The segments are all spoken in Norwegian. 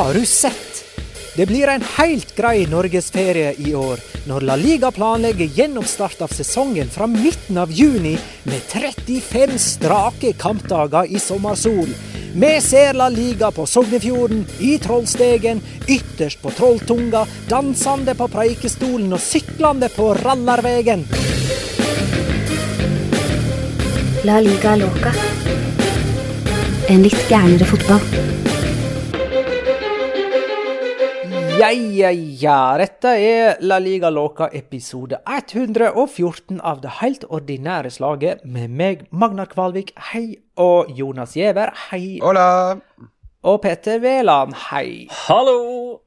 Har du sett? Det blir en helt grei norgesferie i år, når La Liga planlegger gjenoppstart av sesongen fra midten av juni med 35 strake kampdager i sommersol. Vi ser La Liga på Sognefjorden, i Trollstegen, ytterst på Trolltunga, dansende på Preikestolen og syklende på Rallarvegen. La liga loca. En litt gærnere fotball. Ja, ja, ja. Dette er La Liga Loca episode 114 av det helt ordinære slaget med meg, Magnar Kvalvik, hei, og Jonas Giæver, hei, Hola! og Petter Wæland, hei. Hallo!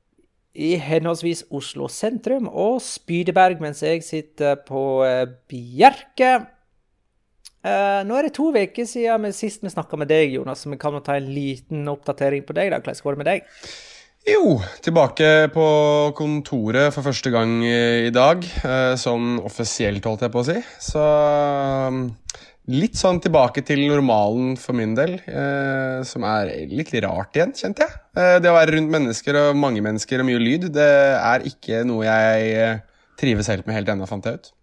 I henholdsvis Oslo sentrum og Spydeberg, mens jeg sitter på eh, Bjerke. Uh, nå er det to uker siden vi sist vi snakka med deg, Jonas, så vi kan jo ta en liten oppdatering på deg. da. Hvordan går det med deg? Jo, tilbake på kontoret for første gang i dag. eh, Sånn offisielt, holdt jeg på å si. Så um, litt sånn tilbake til normalen for min del. eh, Som er litt rart igjen, kjente jeg. Eh, Det å være rundt mennesker og mange mennesker og mye lyd, det er ikke noe jeg trives helt med helt ennå, fant jeg ut.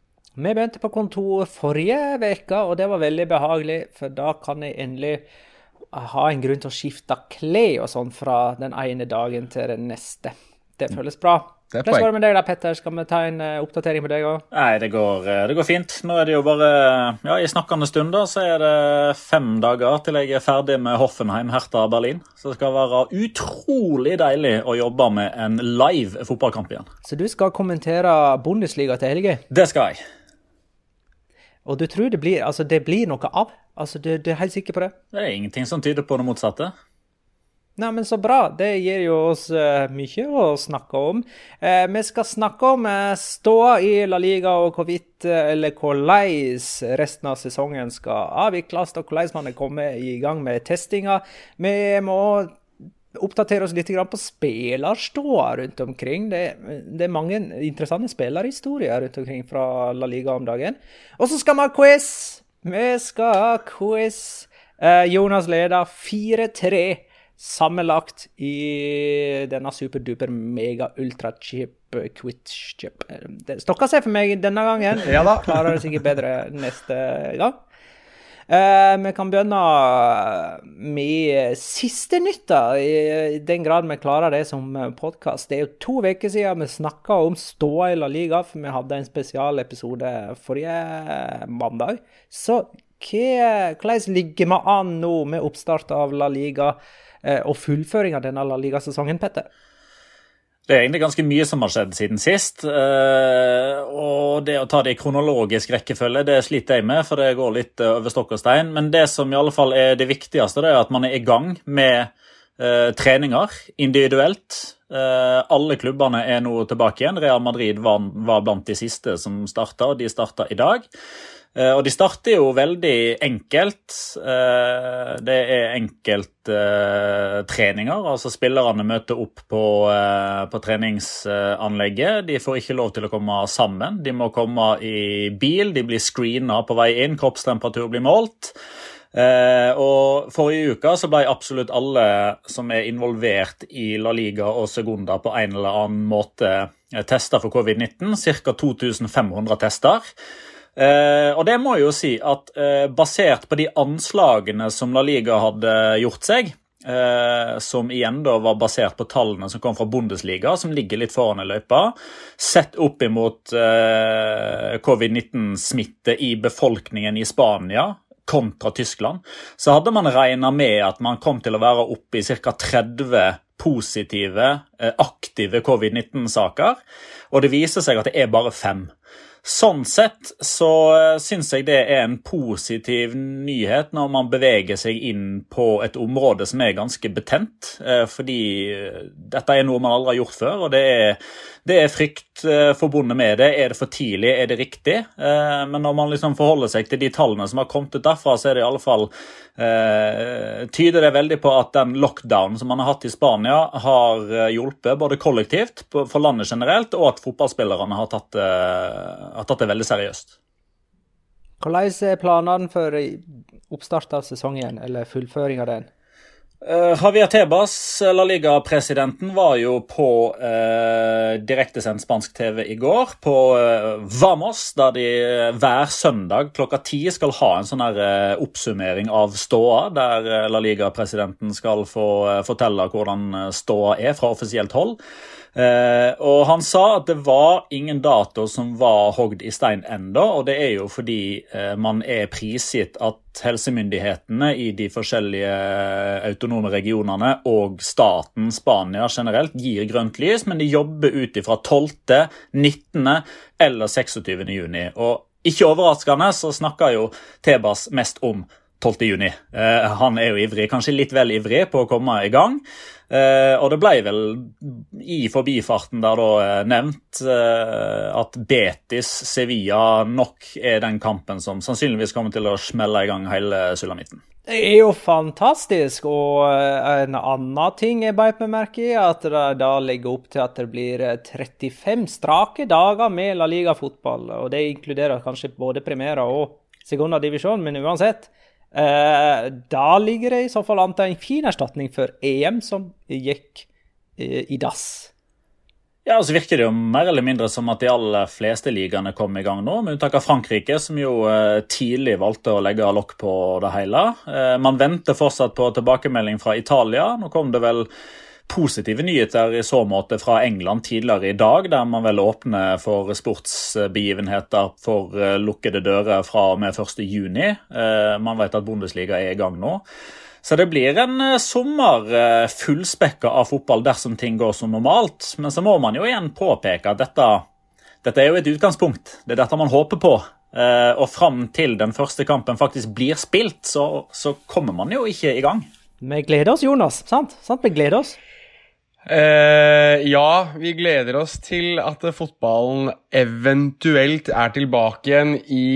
Vi begynte på kontor forrige uke, og det var veldig behagelig, for da kan jeg endelig ha en grunn til å skifte klær og sånn fra den ene dagen til den neste. Det føles bra. Det Hvordan går det med deg da, Petter? Skal vi ta en eh, oppdatering på deg òg? Nei, det går, eh, det går fint. Nå er det jo bare Ja, i snakkende stunder så er det fem dager til jeg er ferdig med Hoffenheim Hertha Berlin. Så det skal være utrolig deilig å jobbe med en live fotballkamp igjen. Så du skal kommentere Bundesliga til helga, Det skal jeg. og du tror det blir, altså, det blir noe av? Altså, du, du er helt sikker på det? Det er ingenting som tyder på det motsatte. Nei, men så bra. Det gir jo oss uh, mye å snakke om. Uh, vi skal snakke om uh, ståa i La Liga og hvorvidt uh, eller hvordan resten av sesongen skal avvikles, og hvordan man er kommet i gang med testinga. Vi må oppdatere oss litt på spillerståa rundt omkring. Det, det er mange interessante spillerhistorier rundt omkring fra La Liga om dagen. Og så skal vi ha quiz! Vi skal ha quiz. Eh, Jonas leder 4-3 sammenlagt i denne superduper mega ultra chip quiz-chip. Det stokka seg for meg denne gangen. Ja da. Klarer det sikkert bedre neste gang. Eh, vi kan begynne med siste nytt, i den grad vi klarer det som podkast. Det er jo to uker siden vi snakka om ståa i La Liga, for vi hadde en spesialepisode forrige mandag. Så hva, hvordan ligger vi an nå med oppstart av La Liga eh, og fullføring av denne La Liga-sesongen, Petter? Det er egentlig ganske mye som har skjedd siden sist. Eh, og det å ta det i kronologisk rekkefølge det sliter jeg med, for det går litt eh, over stokk og stein. Men det som i alle fall er det viktigste, det er at man er i gang med uh, treninger individuelt. Alle klubbene er nå tilbake igjen. Real Madrid var blant de siste som starta, og de starta i dag. Eh, og de starter jo veldig enkelt. Eh, det er enkelttreninger. Altså spillerne møter opp på, eh, på, treningsanlegget. De får ikke lov til å komme sammen. De må komme i bil, de blir screena på vei inn, kroppstemperatur blir målt. og Forrige uke så ble absolutt alle som er involvert i La Liga og Segunda på en eller annen måte testa for covid-19. Ca. 2500 tester. Uh, og det må jeg jo si at eh, basert på de anslagene som La Liga hadde gjort seg, eh, som igjen da var basert på tallene som kom fra Bundesliga, som ligger litt foran i løypa, sett opp imot covid-19-smitte i befolkningen i Spania kontra Tyskland, så hadde man regna med at man kom til å være oppe i ca. 30 positive, aktive covid-19-saker. Og det viser seg at det er bare fem. Sånn sett så eh, syns jeg det er en positiv nyhet når man beveger seg inn på et område som er ganske betent. Eh, fordi eh, dette er noe man aldri har gjort før, og det er, det er frykt forbundet med det. Er det for tidlig? Er det riktig? Men når man liksom forholder seg til de tallene som har kommet ut derfra, så er det i alle fall tyder det veldig på at den lockdownen som man har hatt i Spania, har hjulpet både kollektivt for landet generelt, og at fotballspillerne har tatt har tatt det veldig seriøst. Hvordan er planene for oppstart av sesongen, eller fullføring av den? Uh, Javier Tebas, La Liga-presidenten, var jo på uh, direktesendt spansk TV i går, på uh, Vamos, der de hver søndag klokka ti skal ha en sånn uh, oppsummering av ståa, der La Liga-presidenten skal få fortelle hvordan ståa er fra offisielt hold. Eh, og han sa at det var ingen dato som var hogd i stein enda, og det er jo fordi eh, man er prisgitt at helsemyndighetene i de forskjellige eh, autonome regionene og staten Spania generelt gir grønt lys, men de jobber ut ifra 12., 19. eller 26. juni. Og ikke overraskende så snakker jo Tebas mest om 12. juni. Eh, han er jo ivrig, kanskje litt vel ivrig på å komme i gang. Eh, og det ble vel i forbifarten der da eh, nevnt at Betis Sevilla nok er den kampen som sannsynligvis kommer til å smelle i gang hele sulamitten. Det er jo fantastisk. Og en annen ting jeg beit meg merke i, at det da legger opp til at det blir 35 strake dager med La Liga-fotball. Og det inkluderer kanskje både Primera og sekundadivisjon, men uansett. Eh, da ligger det i så fall an til en fin erstatning for EM, som gikk eh, i dass. Ja, så virker det jo mer eller mindre som at de aller fleste ligaene kom i gang nå, med unntak av Frankrike, som jo eh, tidlig valgte å legge lokk på det hele. Man venter fortsatt på tilbakemelding fra Italia. Nå kom det vel positive nyheter i så måte fra England tidligere i dag, der man vel åpner for sportsbegivenheter for eh, lukkede dører fra og med 1.6. Eh, man vet at Bundesliga er i gang nå. Så det blir en eh, sommer fullspekka av fotball dersom ting går som normalt. Men så må man jo igjen påpeke at dette, dette er jo et utgangspunkt. Det er dette man håper på. Og fram til den første kampen faktisk blir spilt, så, så kommer man jo ikke i gang. Vi gleder oss, Jonas. Sant? sant? Vi gleder oss. Eh, ja, vi gleder oss til at fotballen eventuelt er tilbake igjen i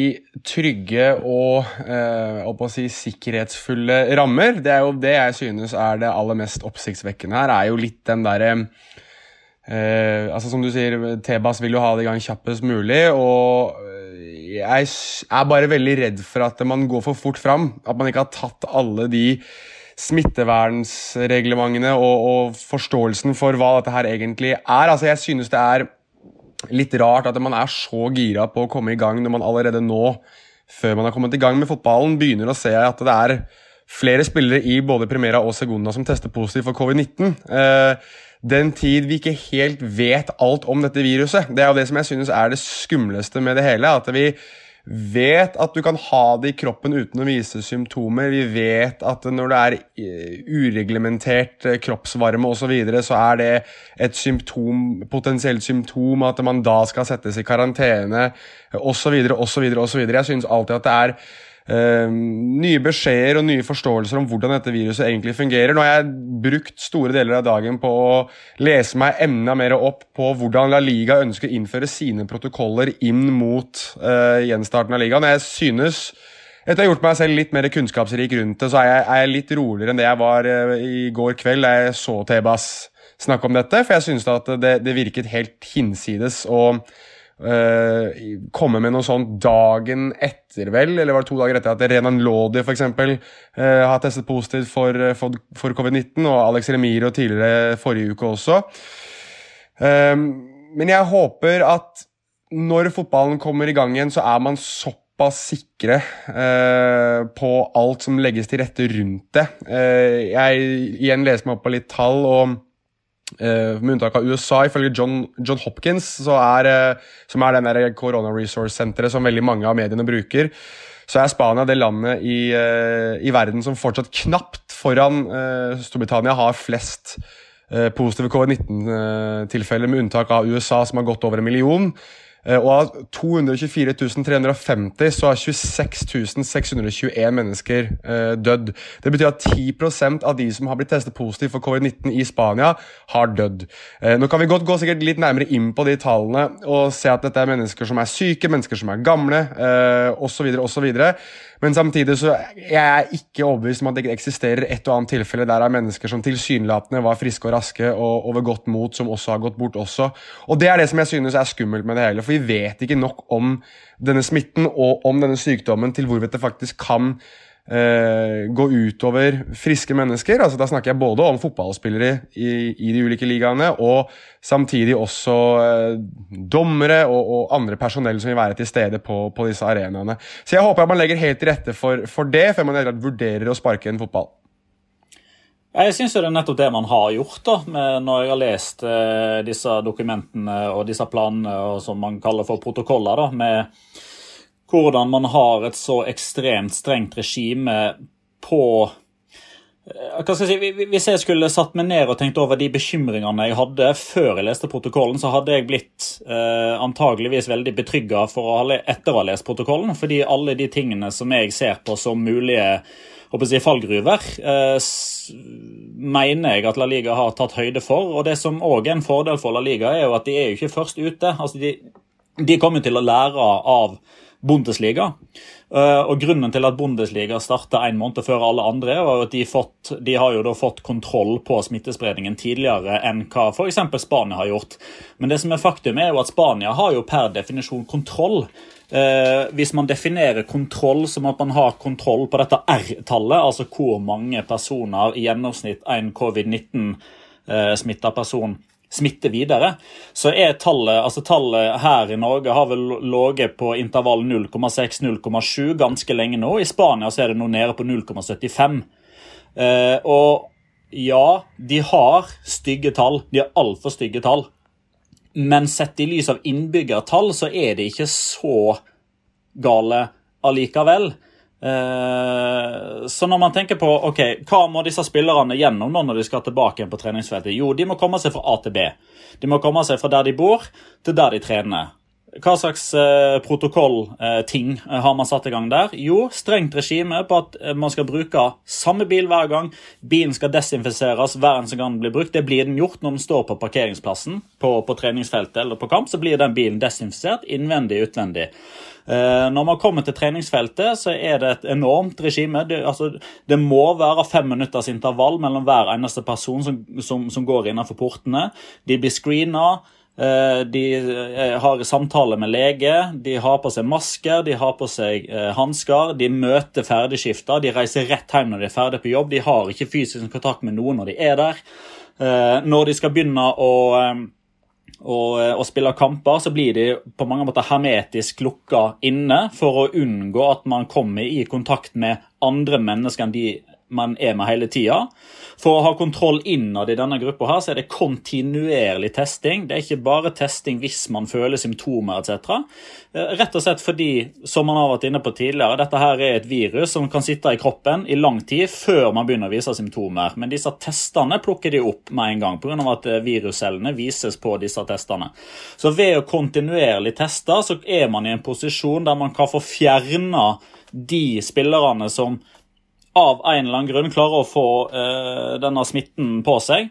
trygge og eh, si, sikkerhetsfulle rammer. Det er jo det jeg synes er det aller mest oppsiktsvekkende her, er jo litt den derre eh, altså Som du sier, Tebas vil jo ha det i gang kjappest mulig. og jeg er bare veldig redd for at man går for fort fram. At man ikke har tatt alle de smittevernsreglementene og, og, forståelsen for hva dette her egentlig er. Altså, jeg synes det er litt rart at man er så gira på å komme i gang når man allerede nå før man har kommet i gang med fotballen, begynner å se at det er flere spillere i både Primera og Segunda som tester positivt for covid-19. Eh, den tid vi ikke helt vet alt om dette viruset. Det er jo det som jeg synes er det skumleste med det hele. At vi vet at du kan ha det i kroppen uten å vise symptomer. Vi vet at når det er eh, ureglementert eh, kroppsvarme osv., så, så er det et symptom, potensielt symptom at man da skal settes i karantene osv. osv. osv. Jeg synes alltid at det er Uh, nye beskjeder og nye forståelser om hvordan dette viruset egentlig fungerer. Nå har jeg brukt store deler av dagen på å lese meg enda mer opp på hvordan La Liga ønsker å innføre sine protokoller inn mot uh, gjenstarten av ligaen. Jeg synes etter å ha gjort meg selv litt mer kunnskapsrik rundt det, så er jeg, er jeg litt roligere enn det jeg var uh, i går kveld da jeg så Tebas snakke om dette. For jeg synes at det, det virket helt hinsides. og Uh, komme med noe sånt dagen etter, vel, eller var det to dager etter at Renan Lodi f.eks. Uh, har testet positivt for, for, for covid-19, og Alex Remiro tidligere forrige uke også. Uh, men jeg håper at når fotballen kommer i gang igjen, så er man såpass sikre uh, på alt som legges til rette rundt det. Jeg igjen leser meg opp på litt tall. og Uh, med unntak av USA, ifølge John, John Hopkins, er, uh, som er den Corona Resource-senteret som veldig mange av mediene bruker, så er Spania det landet i, uh, i verden som fortsatt knapt foran Storbritannia har flest positive covid-19-tilfeller, med unntak av USA, som har gått over en million. Eh, og av 224.350 så har 26.621 mennesker eh, dødd. Det betyr at 10% av de som har blitt testet positivt for covid-19 i Spania, har dødd. Eh, nå kan vi godt gå sikkert litt nærmere inn på de tallene og se at dette er mennesker som er syke, mennesker som er gamle eh, osv. osv. Men samtidig så jeg er ikke overbevist om at det ikke eksisterer et og annet tilfelle der det er mennesker som tilsynelatende var friske og raske og over godt mot, som også har gått bort også. Og det er det som jeg synes er skummelt med det hele. For vi vet ikke nok om denne smitten og om denne sykdommen til hvorvidt det faktisk kan eh, gå utover friske mennesker. altså Da snakker jeg både om fotballspillere i, i de ulike ligaene, og samtidig også eh, dommere og, og, andre personell som vil være til stede på, på disse arenaene. Så jeg håper at man legger helt til rette for, for det, før man vurderer å sparke en fotball. Jeg syns det er nettopp det man har gjort, da, når jeg har lest eh, disse dokumentene og disse planene og som man kaller for protokoller, da, med hvordan man har et så ekstremt strengt regime på eh, si, Hvis jeg skulle satt meg ned og tenkt over de bekymringene jeg hadde før jeg leste protokollen, så hadde jeg blitt eh, antageligvis veldig betrygga etter å ha lest protokollen. Fordi alle de tingene som jeg ser på som mulige jeg, fallgruver, eh, mener jeg at La Liga har tatt høyde for. Og det som òg er en fordel for La Liga, er jo at de er jo ikke først ute. Altså de, de kommer til å lære av Bundesliga. Uh, og Grunnen til at Bundesliga starta en måned før alle andre, var at de, fått, de, har jo da fått kontroll på smittespredningen tidligere enn hva f.eks. Spania har gjort. Men det som er faktum er jo at Spania har jo per definisjon kontroll. Eh, hvis man definerer kontroll som at man har kontroll på dette R-tallet, altså hvor mange personer i gjennomsnitt en covid-19-smitta uh, person smitte videre, så er tallet altså tallet her i Norge har vel ligget på intervall 0,6-0,7 ganske lenge nå. I Spania så er det nå nede på 0,75. Eh, og ja, de har stygge tall. De har altfor stygge tall. Men sett i lys av innbyggertall så er det ikke så gale allikevel. Eh, så når man tenker på ok, hva må disse spillerne gjennom nå når de skal tilbake igjen på treningsfeltet? Jo, de må komme seg fra A til B. De må komme seg fra der de bor, til der de trener. Hva slags eh, protokollting eh, har man satt i gang der? Jo, strengt regime på at eh, man skal bruke samme bil hver gang. Bilen skal desinfiseres hver eneste gang den blir brukt. Det blir den gjort når den står på parkeringsplassen på, på treningsfeltet eller på kamp. Så blir den bilen desinfisert innvendig og utvendig. Eh, når man kommer til treningsfeltet, så er det et enormt regime. Det, altså, det må være fem minutters intervall mellom hver eneste person som, som, som går innenfor portene. De blir screena. Eh, de eh, har samtale med lege, de har på seg masker, de har på seg hansker. De møter ferdigskifta, de reiser rett hjem når de er ferdig på jobb. De har ikke fysisk kontakt med noen når de er der. Når de skal begynne å og, eh, og spiller kamper, så blir de på mange måter hermetisk lukka inne for å unngå at man kommer i kontakt med andre mennesker enn de man er med hele tida. For å ha kontroll innad i denne gruppa her, så er det kontinuerlig testing. Det er ikke bare testing hvis man føler symptomer etc. Eh, Rett og slett fordi, som man har vært inne på tidligere, dette her er et virus som kan sitte i kroppen i lang tid før man begynner å vise symptomer. Men disse testene plukker de opp med en gang pga. at eh, viruscellene vises på disse testene. Så ved å kontinuerlig teste, så er man i en posisjon der man kan få fjerna de spillerne som av en eller annen grunn klarer å få eh, denne smitten på seg,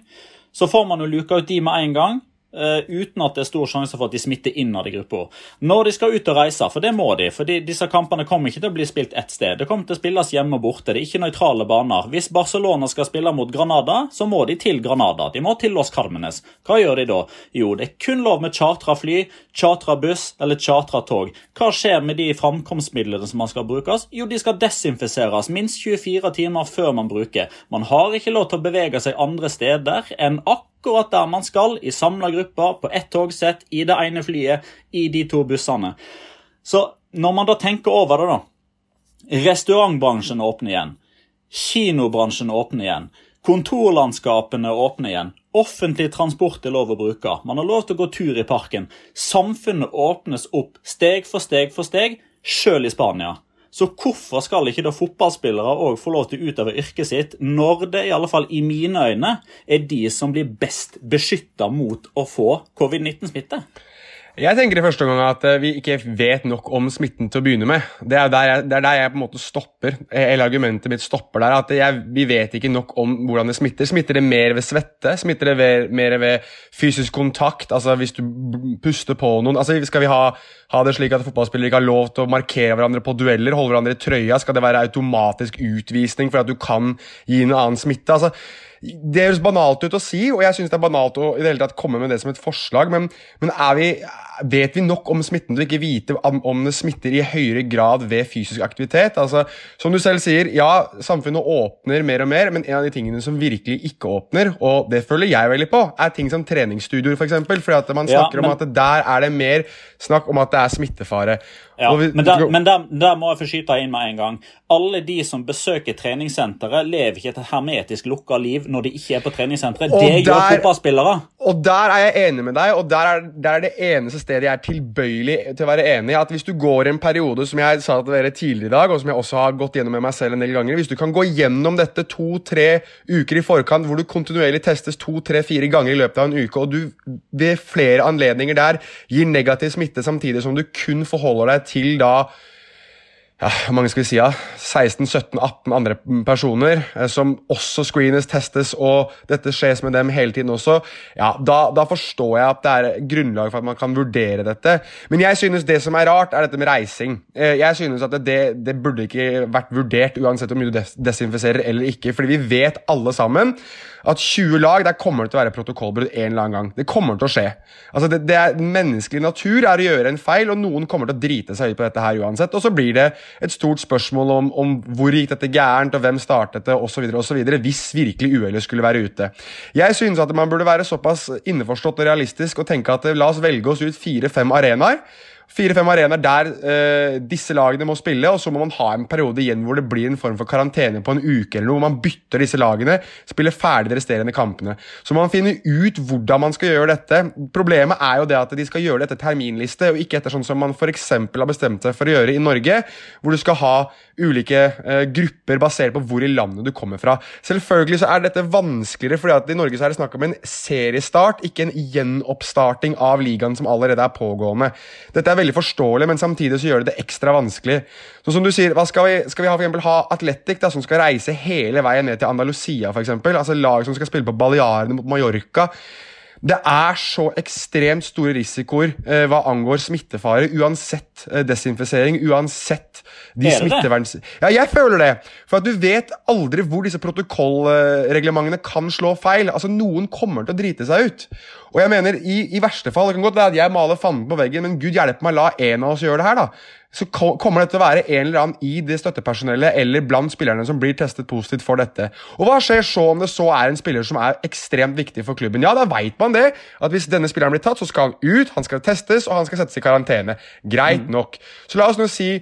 så får man jo luka ut de med en gang. Eh, uten at det er stor sjanse for at de smitter innad i gruppa. Når de skal ut og reise, for det må de, for disse kampene kommer ikke til å bli spilt ett sted. Det kommer til å spilles hjemme og borte. Det er ikke nøytrale baner. Hvis Barcelona skal spille mot Granada, så må de til Granada. De må til Los Carmenes. Hva gjør de da? Jo, det er kun lov med chartra fly, chartra buss eller chartra tog. Hva skjer med de framkomstmidlene som man skal brukes? Jo, de skal desinfiseres minst 24 timer før man bruker. Man har ikke lov til å bevege seg andre steder enn akkurat der man skal, i samla grupper, på ett togsett, i det ene flyet, i de to bussene. Så når man da tenker over det, da Restaurantbransjen åpner igjen. Kinobransjen åpner igjen. Kontorlandskapene åpner igjen. Offentlig transport er lov å bruke. Man har lov til å gå tur i parken. Samfunnet åpnes opp steg for steg for steg, sjøl i Spania. Så hvorfor skal ikke da fotballspillere òg få lov til å utøve yrket sitt, når det i alle fall i mine øyne er de som blir best beskytta mot å få covid-19-smitte? Jeg tenker i første omgang at eh, vi ikke vet nok om smitten til å begynne med. Det er der jeg, er der jeg på en måte stopper. Hele argumentet mitt stopper der. at jeg, Vi vet ikke nok om hvordan det smitter. Smitter det mer ved svette? Smitter det ved, mer ved fysisk kontakt? Altså Hvis du puster på noen? Altså Skal vi ha, ha det slik at fotballspillere ikke har lov til å markere hverandre på dueller? Holde hverandre i trøya? Skal det være automatisk utvisning for at du kan gi en annen smitte? altså det høres banalt ut å si, og jeg syns det er banalt å i det hele tatt komme med det som et forslag, men, men vi, vet vi nok om smitten til ikke vite om det smitter i høyere grad ved fysisk aktivitet? Altså, som du selv sier, ja, samfunnet åpner mer og mer, men en av de tingene som virkelig ikke åpner, og det føler jeg veldig på, er ting som treningsstudioer, f.eks. For eksempel, fordi at man snakker ja, men... om at der er det mer snakk om at det er smittefare. Ja, vi, men, der, men der, der, må jeg få skyte inn med en gang. Alle de som besøker treningssenteret, lever ikke et hermetisk lukka liv når de ikke er på treningssenteret. Det der, gjør fotballspillere. Og der er jeg enig med deg, og der er, der er det eneste stedet jeg er tilbøyelig til å være enig. i At hvis du går en periode, som jeg sa til dere tidligere i dag, og som jeg også har gått gjennom med meg selv en del ganger Hvis du kan gå gjennom dette to-tre uker i forkant, hvor du kontinuerlig testes to-tre-fire ganger i løpet av en uke, og du ved flere anledninger der gir negativ smitte samtidig som du kun forholder deg til da ja, hvor mange skal vi si ja, 16-17-18 andre personer eh, som også screenes, testes, og dette skjes med dem hele tiden også, ja, da, da, forstår jeg at det er grunnlag for at man kan vurdere dette. Men jeg synes det som er rart, er dette med reising. Eh, jeg synes at det, det burde ikke vært vurdert uansett om du desinfiserer eller ikke, fordi vi vet alle sammen at 20 lag, der kommer det til å være protokollbrudd en eller annen gang. Det kommer til å skje. Altså, det, det er Menneskelig natur er å gjøre en feil, og noen kommer til å drite seg ut på dette her uansett. Og så blir det et stort spørsmål om, om hvor gikk dette gærent, og hvem startet det, osv., osv., hvis virkelig uhellet skulle være ute. Jeg synes at man burde være såpass innforstått og realistisk og tenke at la oss velge oss ut fire-fem arenaer. Fire-fem arenaer der eh, disse lagene må spille, og så må man ha en periode igjen hvor det blir en form for karantene på en uke eller noe, hvor man bytter disse lagene, spiller ferdig de resterende kampene. Så må man finne ut hvordan man skal gjøre dette. Problemet er jo det at de skal gjøre det etter terminliste, og ikke etter sånn som man f.eks. har bestemt seg for å gjøre i Norge, hvor du skal ha ulike eh, grupper basert på hvor i landet du kommer fra. Selvfølgelig så er dette vanskeligere, fordi at i Norge så er det snakk om en seriestart, ikke en gjenoppstarting av ligaen som allerede er pågående. Dette er veldig forståelig, men samtidig så gjør det det ekstra vanskelig. Så som du sier, hva Skal vi, skal vi ha, for eksempel, ha Atletic da, som skal reise hele veien ned til Andalusia? Eksempel? altså Lag som skal spille på Balearene mot Mallorca. Det er så ekstremt store risikoer eh, hva angår smittefare, uansett eh, desinfisering, uansett de smitteverns... Ja, jeg føler det. For at du vet aldri hvor disse protokollreglementene kan slå feil. Altså, Noen kommer til å drite seg ut. Og jeg mener, i, i verste fall Det kan godt være at jeg maler fanden på veggen, men gud hjelpe meg, la en av oss gjøre det her, da. Så kommer det til å være en eller annen i det støttepersonellet eller blant spillerne som blir testet positivt for dette. Og Hva skjer så om det så er en spiller som er ekstremt viktig for klubben? Ja, da veit man det. At hvis denne spilleren blir tatt, så skal han ut, han skal testes og han skal settes i karantene. Greit nok. Så la oss nå si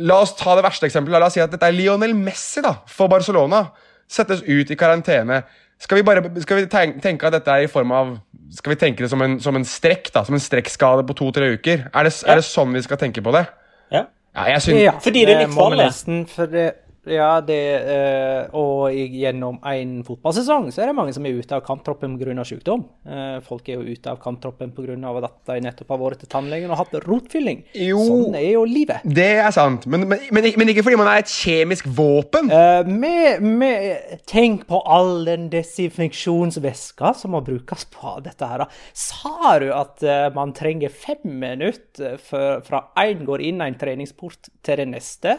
La oss ta det verste eksempelet. La oss si at dette er Lionel Messi da, for Barcelona. Settes ut i karantene. Skal vi, bare, skal vi tenke, tenke at dette er i form av Skal vi tenke det som en, som en strekk? da, Som en strekkskade på to-tre uker? Er det, er det sånn vi skal tenke på det? Ja. Ja, jeg synes, Ja, Fordi det er litt farlig. Ja, det, eh, og gjennom en fotballsesong så er det mange som er ute av kamptroppen pga. sykdom. Eh, folk er jo ute av kamptroppen pga. at de nettopp har vært til tannlegen og hatt rotfylling. Jo. Sånn er jo livet. Det er sant, men, men, men, men ikke fordi man er et kjemisk våpen. Eh, med, med, tenk på all den desinfeksjonsvæska som må brukes på dette her. Sa du at man trenger fem minutter fra én går inn en treningsport til det neste?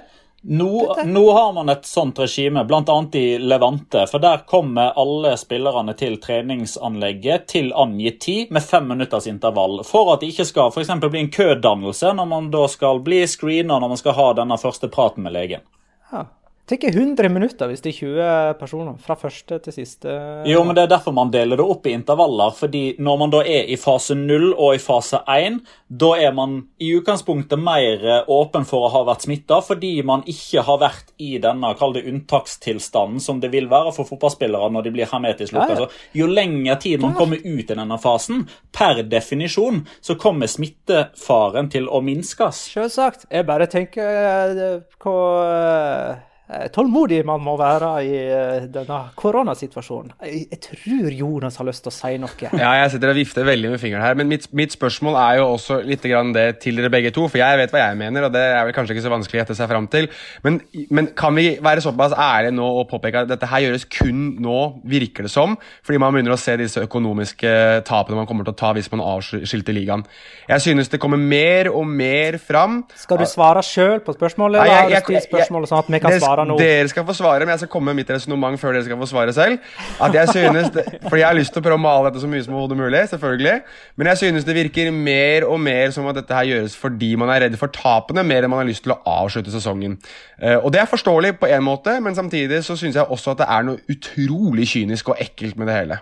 Nå, nå har man et sånt regime, bl.a. i Levante. For der kommer alle spillerne til treningsanlegget til angitt tid med fem minutters intervall. For at det ikke skal for bli en kødannelse når man da skal bli screena når man skal ha denne første praten med legen. Ja. Tar 100 minutter hvis det er 20 personer. Fra første til siste. Jo, men Det er derfor man deler det opp i intervaller. fordi Når man da er i fase 0 og i fase 1, da er man i utgangspunktet mer eh, åpen for å ha vært smitta, fordi man ikke har vært i denne kall det unntakstilstanden som det vil være for fotballspillere når de blir hermetisk lukka. Ja. Jo lenger tid man kommer ut i denne fasen, per definisjon, så kommer smittefaren til å minskes. Selvsagt. Jeg bare tenker eh, hvor eh, tålmodig man må være i eh, denne koronasituasjonen. Jeg, tror Jonas har lyst til å si noe. Ja, jeg sitter og vifter veldig med fingeren her, men mitt, mitt spørsmål er jo også litt grann det til dere begge to, for jeg vet hva jeg mener, og det er vel kanskje ikke så vanskelig å gjette seg fram til. Men, men kan vi være såpass ærlige nå og påpeke at dette her gjøres kun nå, virker det som, fordi man begynner å se disse økonomiske tapene man kommer til å ta hvis man avskilter ligaen. Jeg synes det kommer mer og mer fram. Skal du svare sjøl på spørsmålet, eller jeg- jeg- jeg- spørsmålet sånn at vi kan dere- svare noe. Dere skal få svare, men jeg skal komme med mitt resonnement før dere skal få svare selv. At jeg synes det, fordi jeg har lyst til å prøve å male dette så mye som overhodet mulig, selvfølgelig. Men jeg synes det virker mer og mer som at dette her gjøres fordi man er redd for tapene, mer enn man har lyst til å avslutte sesongen. Eh, og det er forståelig på en måte, men samtidig så synes jeg også at det er noe utrolig kynisk og ekkelt med det hele.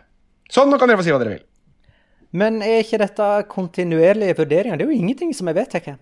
Sånn, nå kan dere få si hva dere vil. Men er ikke dette kontinuerlige vurderinger? Det er jo ingenting som er vedtatt.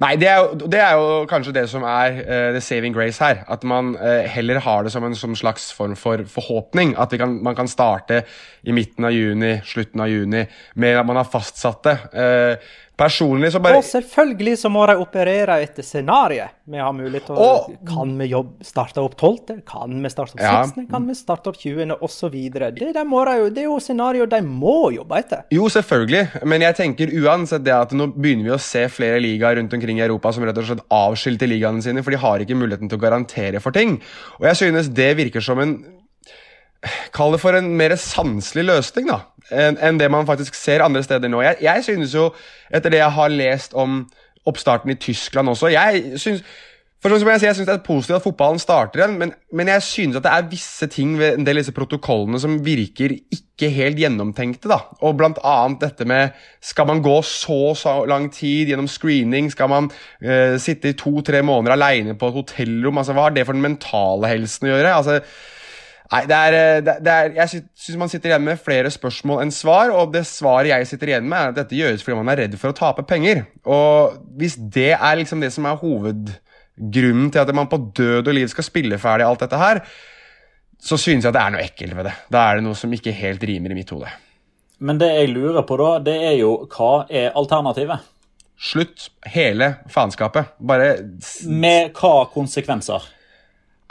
Nei, det er, jo, det er jo kanskje det som er uh, the saving grace her. At man uh, heller har det som en som slags form for forhåpning. At kan, man kan starte i midten av juni, slutten av juni, med at man har fastsatt det. Eh, personlig så bare Og selvfølgelig så må de operere etter scenarioet. Vi har mulighet til å Og- Kan vi jobb, starte opp 12., kan vi starte opp Ja. 16., kan vi starte opp 20., osv. Det, det, de det er jo scenarioet de må jobbe etter. Jo, selvfølgelig, men jeg tenker uansett det at nå begynner vi å se flere ligaer rundt omkring i Europa som rett og slett avskilter ligaene sine, for de har ikke muligheten til å garantere for ting. Og jeg synes det virker som en Kall det for en mer sanselig løsning, da, enn en det man faktisk ser andre steder nå. Jeg, jeg synes jo, etter det jeg har lest om oppstarten i Tyskland også Jeg synes for sånn som jeg sier, jeg synes Det er positivt at fotballen starter igjen, men, men jeg synes at det er visse ting ved en del av disse protokollene som virker ikke helt gjennomtenkte. da. Og blant annet dette med Skal man gå så, så lang tid gjennom screening? Skal man uh, sitte i to-tre måneder aleine på et hotellrom? altså Hva har det for den mentale helsen å gjøre? altså Nei, det er, eh, det, er, Jeg sy- syns man sitter igjen med flere spørsmål enn svar, og det svaret jeg sitter igjen med, er at dette gjøres fordi man er redd for å tape penger. Og hvis det er liksom det som er hovedgrunnen til at man på død og liv skal spille ferdig alt dette her, så synes jeg at det er noe ekkelt ved det. Da er det noe som ikke helt rimer i mitt hode. Men det jeg lurer på da, det er jo hva er alternativet? Slutt hele faenskapet. Bare Med hva konsekvenser?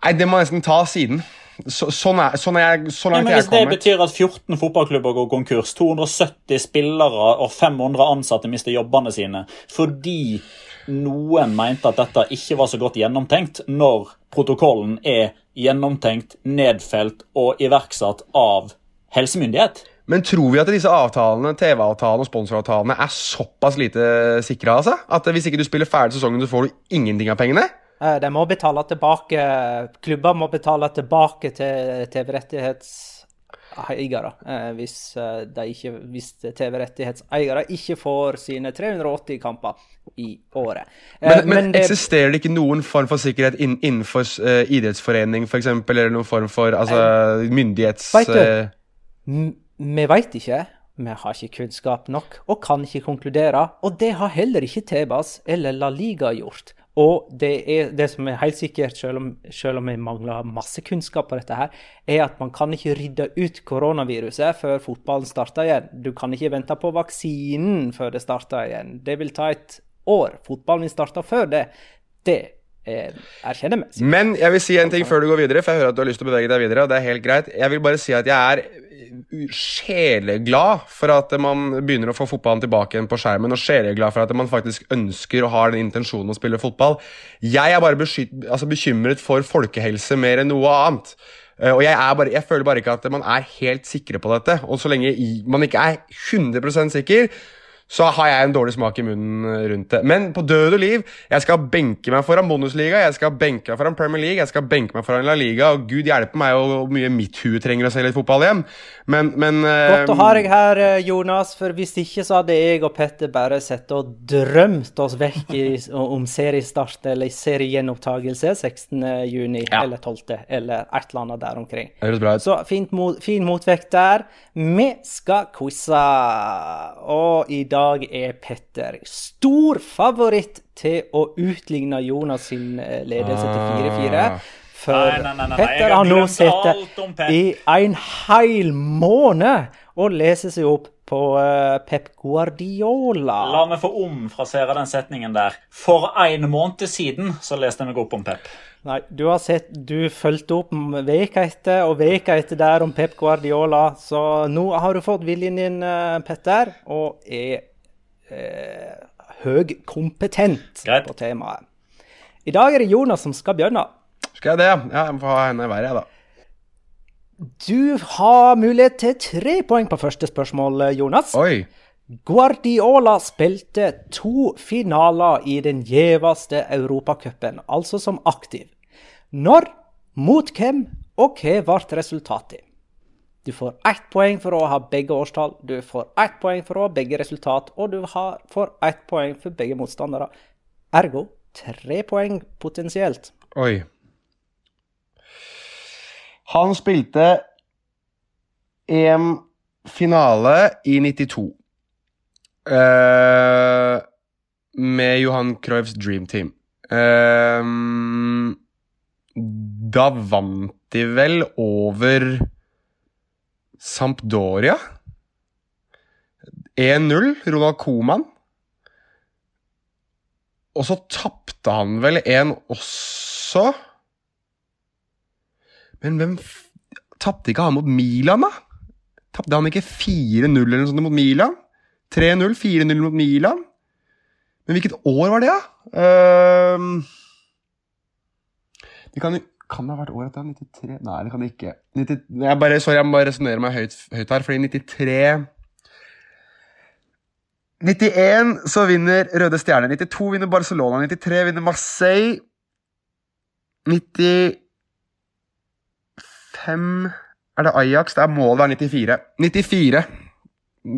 Nei, det må nesten ta siden. Så, sånn, er, sånn er jeg så Ja, men Hvis det betyr at 14 fotballklubber går konkurs, 270 spillere og 500 ansatte mister jobbene sine fordi noen mente at dette ikke var så godt gjennomtenkt, når protokollen er gjennomtenkt, nedfelt og iverksatt av helsemyndighet. Men tror vi at disse avtalene, TV-avtalene og sponsoravtalene er såpass lite sikre? Altså? At hvis ikke du spiller ferdig sesongen, så får du ingenting av pengene? Eh, De må betale tilbake Klubber må betale tilbake til TV-rettighetseiere. Eh, hvis, eh, ikke, hvis TV-rettighetseiere ikke får sine 380 kamper i året. Men, Men, men, det- eksisterer det ikke noen form for sikkerhet innenfor idrettsforening for eksempel, eller noen form for altså, myndighets... Vet du, vi veit ikke. Vi har ikke kunnskap nok og kan ikke konkludere. Og det har heller ikke Tebas eller La Liga gjort. Og det, er, det som er helt sikkert, selv om, selv om vi mangler masse kunnskap på dette, her, er at man kan ikke rydde ut koronaviruset før fotballen starter igjen. Du kan ikke vente på vaksinen før det starter igjen. Det vil ta et år. Fotballen vil starte før det. Det eh, erkjenner. Men jeg vil si en ting før du går videre, for jeg hører at du har lyst til å bevege deg videre. og det er helt greit. Jeg vil bare si at jeg er sjeleglad for at man begynner å få fotballen tilbake igjen på skjermen, og sjeleglad for at man faktisk ønsker og har den intensjonen å spille fotball. Jeg er bare altså bekymret for folkehelse mer enn noe annet. Eh, Og jeg, bare, jeg føler bare ikke at man er helt sikre på dette. Og så lenge man ikke er 100% sikker, så har jeg en dårlig smak i munnen eh, rundt det. Men på død og liv, jeg skal benke meg foran Bundesliga, jeg skal benke meg foran Premier League, jeg skal benke meg foran La Liga, og gud hjelpe meg hvor mye mitt hue trenger å se litt fotball igjen. Men, men eh, Godt å ha deg her, eh, Jonas, for hvis ikke så hadde jeg og Petter bare sett og drømt oss vekk i, om seriestart eller seriegjenopptakelse 16.6 eller 12., eller et eller annet der omkring. Så fint mot, fin motvekt der. Vi skal quize, og i dag er Petter stor favoritt til å utligne Jonas sin eh, ledelse til 4-4. For Nei, nei, nei, Petter har nå sittet i en hel måned og leser seg opp på uh, Pep Guardiola. La meg få omfrasere den setningen der. For en måned siden så leste jeg meg opp om Pep. Nei, du har sett Du fulgte opp veka etter og veka etter der om Pep Guardiola, så nå har du fått viljen din, eh, Petter, og er eh, høykompetent på temaet. I dag er det Jonas som skal begynne. Skal jeg det? Ja, jeg må få ha henne i været, jeg, da. Du har mulighet til tre poeng på første spørsmål, Jonas. Oi. Guardiola spilte to finaler i den gjeveste europacupen, altså som aktiv. Når, mot hvem og hva ble resultatet? Du får ett poeng for å ha begge årstall, du får ett poeng for å ha begge resultat, og du får ett poeng for begge motstandere. Ergo tre poeng potensielt. Oi. Han spilte EM-finale i 92. Eh, med Johan Cruyffs Dream Team. Uh, da vant de vel over Sampdoria. 1-0, Ronald Coman. Og så tapte han vel en også. Men hvem f- Tapte ikke han mot Milan, da? Tapte han ikke 4-0 eller noe sånt mot Milan? 3-0, 4-0 mot Milan? Men hvilket år var det, da? Ehm, det kan kan det ha vært året etter? 93? Nei, det kan det ikke. 90, jeg bare, sorry, jeg må bare resonnere meg høyt, høyt her, fordi 93 91 så vinner Røde Stjerner. 92 vinner Barcelona. 93 vinner Marseille. 95 Er det Ajax? Det er målet er 94. 94.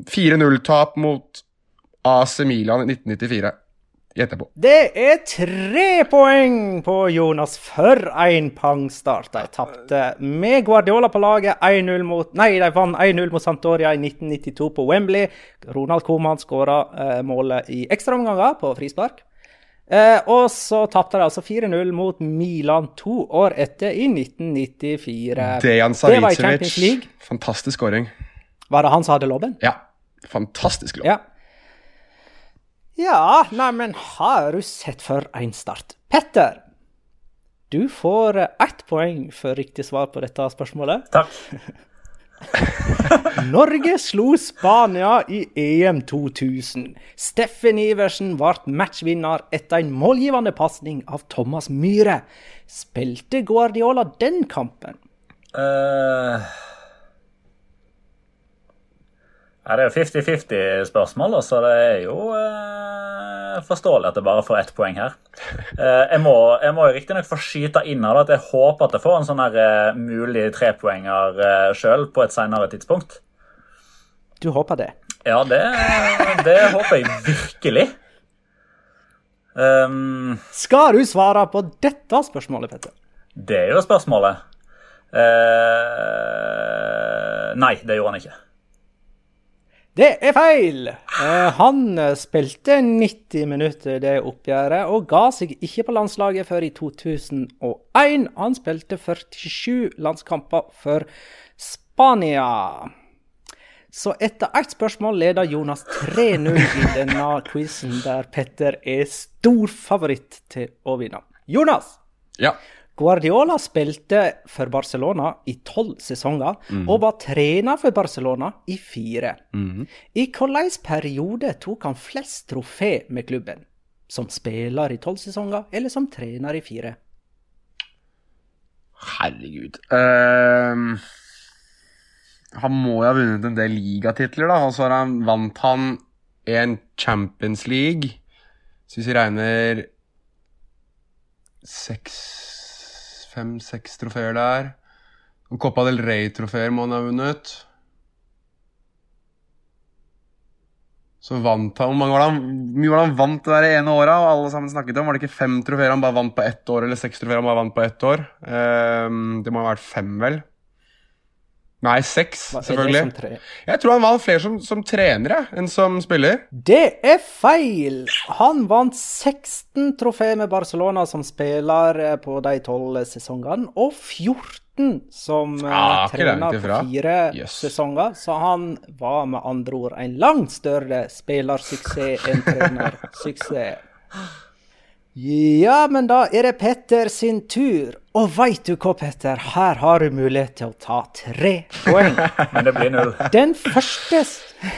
4-0-tap mot AC Milan i 1994. Gjetter på. Det er tre poeng på Jonas for en pangstart. De tapte med Guardiola på laget 1-0 mot Nei, de vant 1-0 mot Santoria i 1992 på Wembley. Ronald Coman skåra eh, målet i ekstraomganger på frispark. Eh, og så tapte de altså 4-0 mot Milan to år etter, i 1994. Dejan Savicevic. Fantastisk skåring. Var det han som hadde lobben? Ja. Fantastisk lobb. Ja. Ja, neimen, har du sett for en start? Petter, du får ett poeng for riktig svar på dette spørsmålet. Takk. Norge slo Spania i EM 2000. Steffen Iversen ble matchvinner etter en målgivende pasning av Thomas Myhre. Spilte Guardiola den kampen? Eh, ja, det er jo 50-50-spørsmål, så det er jo eh, forståelig at det bare får ett poeng her. Eh, jeg må, jeg må riktignok få skyte inn her det, at jeg håper at jeg får en sånn her eh, mulig trepoenger eh, sjøl på et senere tidspunkt. Du håper det? Ja, det, det håper jeg virkelig. Um, Skal du svare på dette spørsmålet, Petter? Det er jo spørsmålet. Uh, nei, det gjorde han ikke. Det er feil! Eh, han spilte 90 minutter det oppgjøret, og ga seg ikke på landslaget før i 2001. Han spilte 47 landskamper for Spania. Så etter ett spørsmål leder Jonas 3-0 i denne quizen, der Petter er stor favoritt til å vinne. Jonas! Ja. Guardiola spilte for Barcelona i tolv sesonger, mm. og var trener for Barcelona i fire. Mm. I hvilken periode tok han flest trofé med klubben? Som spiller i tolv sesonger, eller som trener i fire? Herregud. uh, han må jo ha vunnet en del ligatitler, da. Og så har han, vant han en Champions League. Så hvis vi regner seks Fem-seks trofeer der. Og Copa del Rey-trofeer må han ha vunnet. Så vant han Hvor mange var det han, mye var det han vant det der ene året? Og alle sammen snakket om? Var det ikke fem trofeer han bare vant på ett år? Eller seks trofeer han bare vant på ett år? Um, det må ha vært fem, vel? Nei, seks, selvfølgelig. Jeg tror han vant flere som, som trener enn som spiller. Det er feil! Han vant 16 trofé med Barcelona som spiller eh, på de tolv sesongene, og 14 som ah, trener på fire Yes. sesonger. Så han var med andre ord en langt større spillersuksess enn trenersuksess. Ja, men da er det Petter sin tur. Og veit du hva, Petter? Her har du mulighet til å ta tre poeng. Men det blir null. Den første,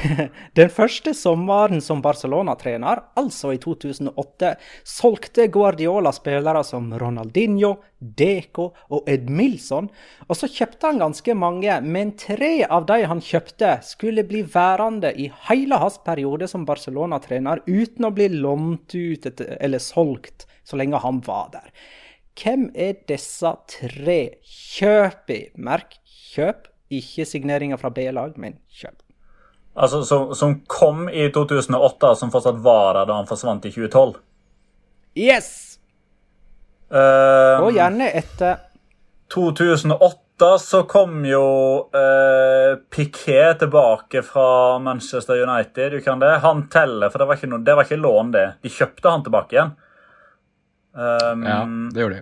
den første sommeren som Barcelona-trener, altså i 2008, solgte Guardiola spillere som Ronaldinho, Deco og Edmilson. Og så kjøpte han ganske mange, men tre av de han kjøpte, skulle bli værende i hele hans periode som Barcelona-trener uten å bli lånt ut eller solgt så lenge han var der. Hvem er disse tre? Kjøp i. Merk kjøp. Ikke signeringer fra B-lag, men kjøp. Altså, som, som kom i 2008, som fortsatt var der da han forsvant i 2012. Yes! Uh, Og gjerne etter 2008 så kom jo uh, Piquet tilbake fra Manchester United. Du kan det. Han teller, for det var ikke, noe, det var ikke lån, det. De kjøpte han tilbake igjen. Um, Ja, det gjorde de.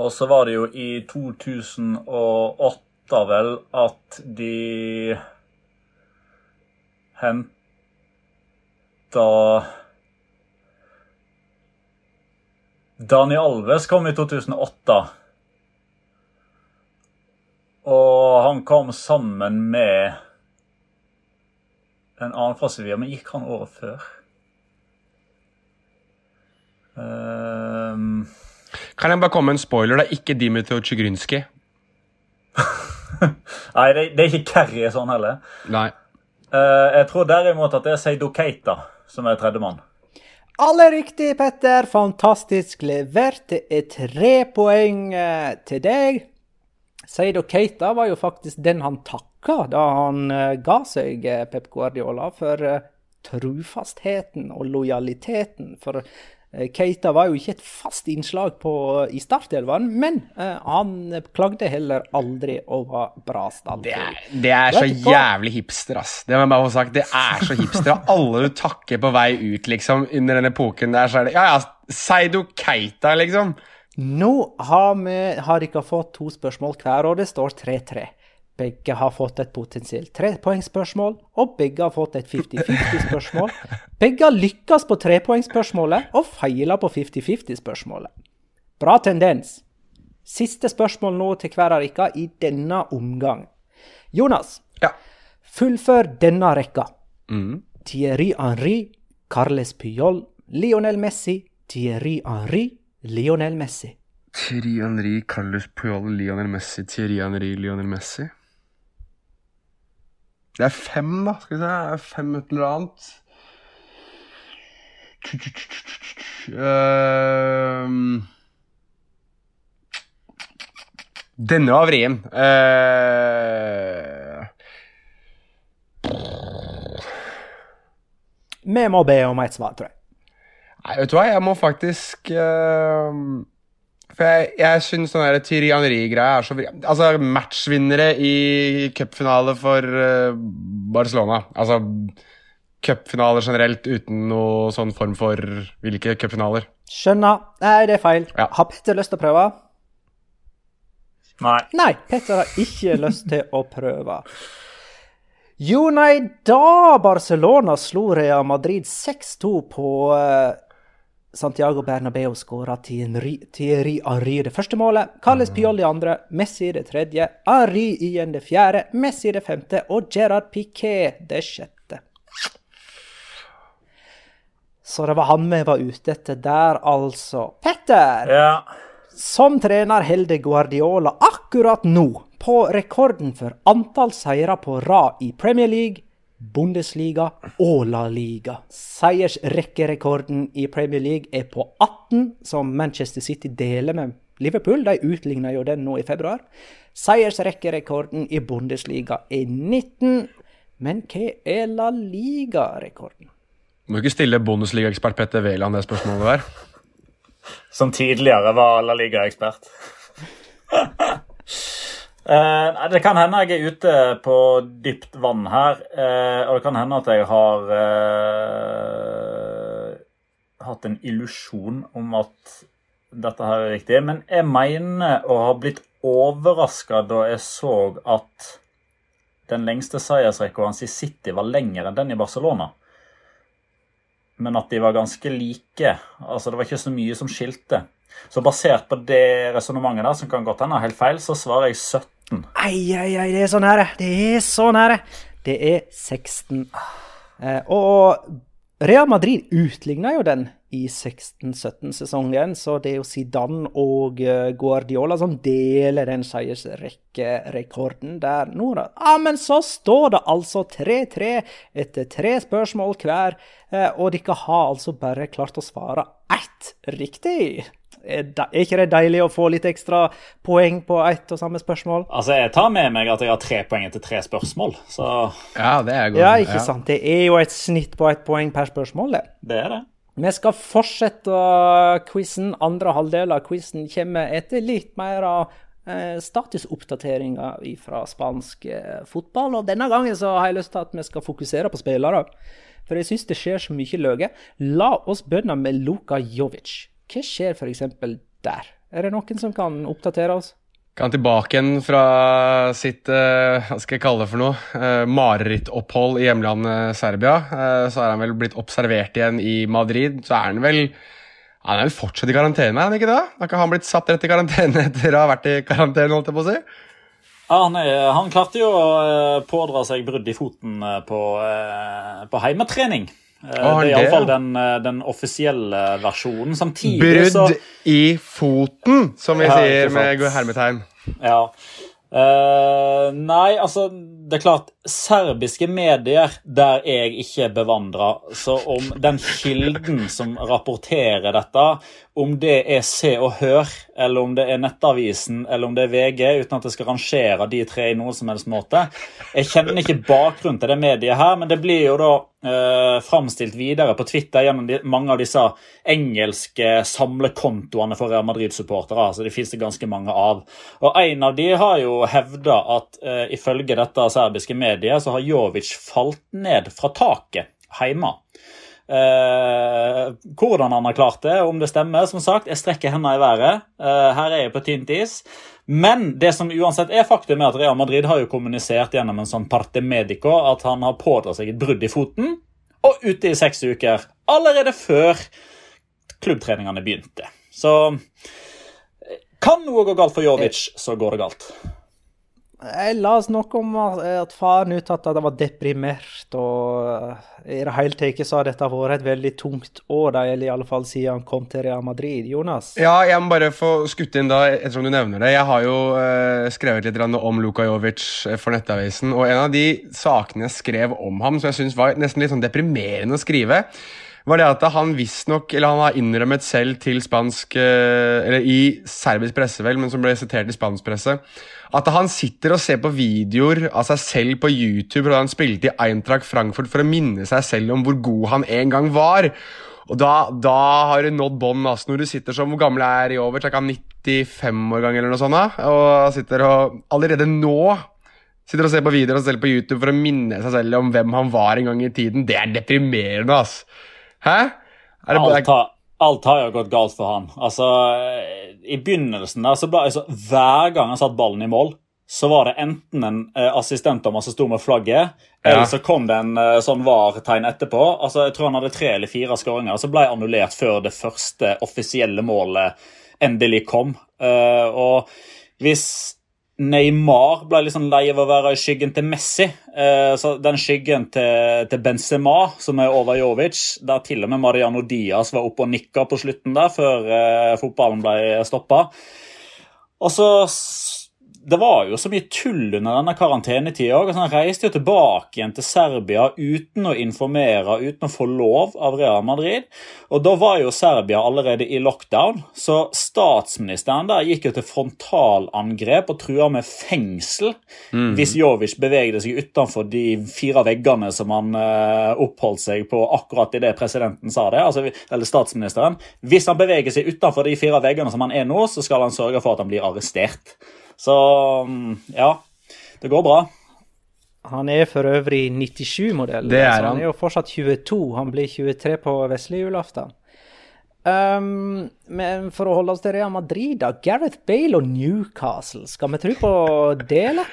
Og så var det jo i 2008 vel at de henta Dani Alves kom i 2008. Og han kom sammen med en annen fra Sevilla, men gikk han året før? Um, Kan jeg bare komme med en spoiler? Det er ikke Dimitro Tsjigrynskij. Nei, det, det er ikke Kerry sånn heller. Nei. Uh, jeg tror derimot at det er Seido Keita som er tredjemann. Alle riktig, Petter. Fantastisk levert. Det er tre poeng eh, til deg. Seido Keita var jo faktisk den han takka da han eh, ga seg Pep Guardiola for trufastheten og lojaliteten. For Keita var jo ikke et fast innslag på, i startelveren, men uh, han klagde heller aldri over bra stand. Det er så Vet du hva? jævlig hipster, ass. Det må jeg bare få sagt. Det er så hipster. Og alle du takker på vei ut, liksom, under den epoken der, så er det Ja, ja, Seido Keita, liksom. Nå har, vi, har dere fått to spørsmål hver, og det står 3-3. Begge har fått et potensielt trepoengsspørsmål, og begge har fått et 50-50-spørsmål. Begge har lykkes på trepoengsspørsmålet og feila på 50-50-spørsmålet. Bra tendens. Siste spørsmål nå til hver av dere i denne omgang. Jonas, Ja. fullfør denne rekka. Mm. Thierry Henry, Carles Pyol, Lionel Messi, Thierry Henry, Lionel Messi. Thierry Henry, Carles Pyol, Lionel Messi, Thierry Henry, Lionel Messi. Det er fem, da. Skal vi se. Fem et eller annet. Ehm, Denne var vrien. Eh, Vi må be om et svar, tror jeg. Nei, vet du hva, jeg må faktisk ehm, For jeg, jeg syns Thierry Henry-greia er så vri... Altså, matchvinnere i cupfinale for eh, Barcelona. Altså cupfinaler generelt uten noe sånn form for hvilke cupfinaler. Skjønner. Nei, det er feil. Ja. Har Petter lyst til å prøve? Nei. Nei, Petter har ikke lyst til å prøve. Jo, nei, da Barcelona slo Real Madrid 6-2 på eh, Santiago Bernabeu skåra Thierry Henry det første målet, Carles Piol det andre, Messi det tredje, Henry igjen det fjerde, Messi det femte og Gerard Piquet det sjette. Så det var han vi var ute etter der, altså. Petter! Ja. Som trener holder Guardiola akkurat nå på rekorden for antall seire på rad i Premier League, Bundesliga og La Liga. Seiersrekkerekorden i Premier League er på 18, som Manchester City deler med Liverpool. De utligna jo den nå i februar. Seiersrekkerekorden i Bundesliga er 19. Men hva er La Liga-rekorden? Du må ikke stille Bundesliga-ekspert Petter Wæland det spørsmålet der. Som tidligere var La Liga-ekspert. Eh, det kan hende jeg er ute på dypt vann her. eh, og det kan hende at jeg har eh, hatt en illusjon om at dette her er riktig. Men jeg mener å ha blitt overraska da jeg så at den lengste seiersrekorden hans i City var lengre enn den i Barcelona. Men at de var ganske like. Altså Det var ikke så mye som skilte. Så basert på det resonnementet der, som kan godt hende er helt feil, så svarer jeg 17. Ai, ei, ei, det er så nære. Det er så nære. Det er 16. Eh, og Real Madrid utligna jo den i 16-17-sesongen, så det er jo Zidane og eh, Guardiola som deler den seiersrekkerekorden der nå, da. Ja, men så står det altså 3-3 etter tre spørsmål hver, eh, og dere har altså bare klart å svare ett riktig. Er de- er ikke det deilig å få litt ekstra poeng på ett og samme spørsmål? Altså, Jeg tar med meg at jeg har tre poeng etter tre spørsmål, så Ja, det er godt. Ja, ikke sant. Det er jo et snitt på ett poeng per spørsmål, det. det er det. Vi skal fortsette quizen. Andre halvdel av quizen kommer etter litt mer av eh, statusoppdateringer fra spansk eh, fotball. Og denne gangen så har jeg lyst til at vi skal fokusere på spillere. For jeg syns det skjer så mye løye. La oss begynne med Luka Jovic. Hva skjer f.eks. der? Er det noen som kan oppdatere oss? Kan tilbake igjen fra sitt eh, hva skal jeg kalle det for noe, uh, marerittopphold i hjemlandet Serbia. Eh, så er han vel blitt observert igjen i Madrid. Så er han vel han er vel fortsatt i karantene, er han ikke det? Har ikke han blitt satt rett i karantene etter å ha vært i karantene? holdt jeg på å si? Ja, han, er, han klarte jo å eh, pådra seg brudd i foten eh, på, eh, på heimetrening. Eh, det er iallfall den, eh, den offisielle versjonen. Samtidig så Brudd i foten, som vi Ja, sier med hermetegn. Ja. Uh, nei, altså Det er klart, serbiske medier, der er jeg ikke bevandra. Så om den kilden som rapporterer dette, om det er Se og Hør, eller om det er Nettavisen, eller om det er VG, uten at jeg skal rangere de tre i noen som helst måte Jeg kjenner ikke bakgrunnen til det mediet her, men det blir jo da eh, framstilt videre på Twitter gjennom de, mange av disse engelske samlekontoene for Real Madrid-supportere. altså Det finnes det ganske mange av. Og En av de har jo hevda at eh, ifølge dette serbiske medier så har Jovic falt ned fra taket hjemme. Eh, hvordan han har klart det, om det stemmer, som sagt, jeg strekker hendene i været. Eh, her er jeg på tynt is. Men det som uansett er faktum, er at Real Madrid har jo kommunisert gjennom en sånn parte medico at han har pådratt seg et brudd i foten og ute i seks uker. Allerede før klubbtreningene begynte. Så eh, kan noe gå galt for Jovic, så går det galt. Jeg leste noe om at at faren uttalte at han var deprimert, og eh, i det hele tatt så har dette vært et veldig tungt år, eller i alle fall siden han kom til Real Madrid. Jonas? Ja, jeg må bare få skutt inn da, ettersom du nevner det. Jeg har jo eh, skrevet litt om Luka Jovic eh, for Nettavisen, og en av de sakene jeg skrev om ham, som jeg syns var nesten litt sånn deprimerende å skrive, var det at han visstnok Eller han har innrømmet selv til spansk eh, Eller i serbisk presse, vel, men som ble sitert i spansk presse, at han sitter og ser på videoer av seg selv på YouTube da han spilte i Eintracht Frankfurt for å minne seg selv om hvor god han en gang var. Og da, da har du nådd bånd. Altså, når du sitter som Hvor gammel er i over? Er 95 år gang eller noe sånt? Og sitter og allerede nå sitter og ser på videoer av seg selv på YouTube for å minne seg selv om hvem han var en gang i tiden. Det er deprimerende, ass. Hæ? Er det har, alt har jo gått galt for han. Altså, I begynnelsen der så ble altså, Hver gang han satte ballen i mål, så var det enten en eh, assistentdommer som sto med flagget, ja. eller så kom det en eh, sånn VAR-tegn etterpå. Altså, Jeg tror han hadde tre eller fire skåringer, og så ble annullert før det første offisielle målet endelig kom. Uh, og hvis Neymar ble liksom lei av å være i skyggen til Messi. Uh, så Den skyggen til, til, Benzema, som er over Jovic, der til og med Mariano Diaz var oppe og nikka på slutten der, før uh, fotballen ble stoppa. Og så det var jo så mye tull under denne karantenetida. òg. han reiste jo tilbake igjen til Serbia uten å informere, uten å få lov av Real Madrid. Og da var jo Serbia allerede i lockdown, så statsministeren der gikk jo til frontalangrep og trua med fengsel mm. hvis Jovic bevegde seg utenfor de fire veggene som han uh, oppholdt seg på akkurat idet presidenten sa det, altså, eller statsministeren. Hvis han beveger seg utenfor de fire veggene som han er nå, så skal han sørge for at han blir arrestert. Så mm, ja, det går bra. Han er for øvrig 97-modell. Det er han. han er jo fortsatt 22. Han blir 23 på vesle julaften. Um, men for å holde oss til Real Madrid, da. Gareth Bale og Newcastle. Skal vi tro på det, eller?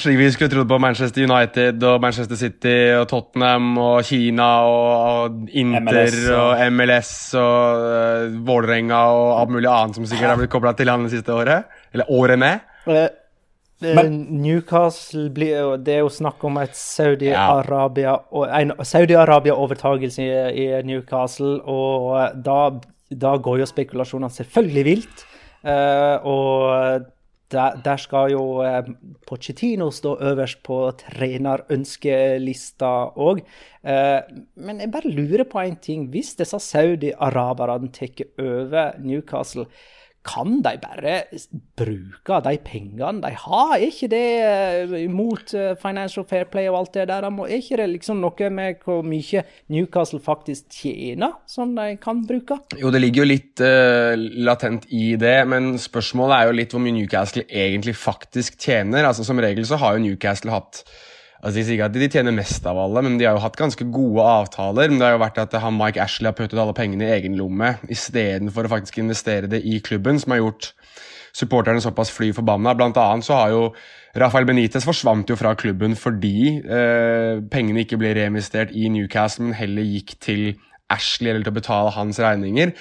Slik vi skulle trodd på Manchester United og Manchester City og Tottenham og Kina og, Inter MLS, og MLS og uh, Vålerenga og alt mulig annet som sikkert har blitt kobla til han det siste året. Eller årene. Uh, Newcastle blir, Det er jo snakk om et Saudi-Arabia en Saudi i, i, Newcastle, og da, da går jo spekulasjonene selvfølgelig vilt. Uh, og der, der, skal jo eh, Pochettino stå øverst på trenerønskelista òg. Eh, men jeg bare lurer på én ting. Hvis disse saudi-araberne tar over Newcastle, kan de bare bruke de pengene de har? Er ikke det imot mot eh, Financial Fair Play og alt det der? Er ikke det liksom noe med hvor mye Newcastle faktisk tjener, som de kan bruke? Jo, det ligger jo litt uh, latent i det, men spørsmålet er jo litt hvor mye Newcastle egentlig faktisk tjener. Altså Som regel så har jo Newcastle hatt Altså, de sier ikke at de tjener mest av alle, men de har jo hatt ganske gode avtaler. Men det har jo vært at han Mike Ashley har puttet alle pengene i egen lomme istedenfor å faktisk investere det i klubben, som har gjort supporterne såpass fly forbanna. Blant annet så har jo Rafael Benitez forsvant jo fra klubben fordi eh, pengene ikke ble reinvestert i Newcastle, men heller gikk til Ashley eller til å betale hans regninger.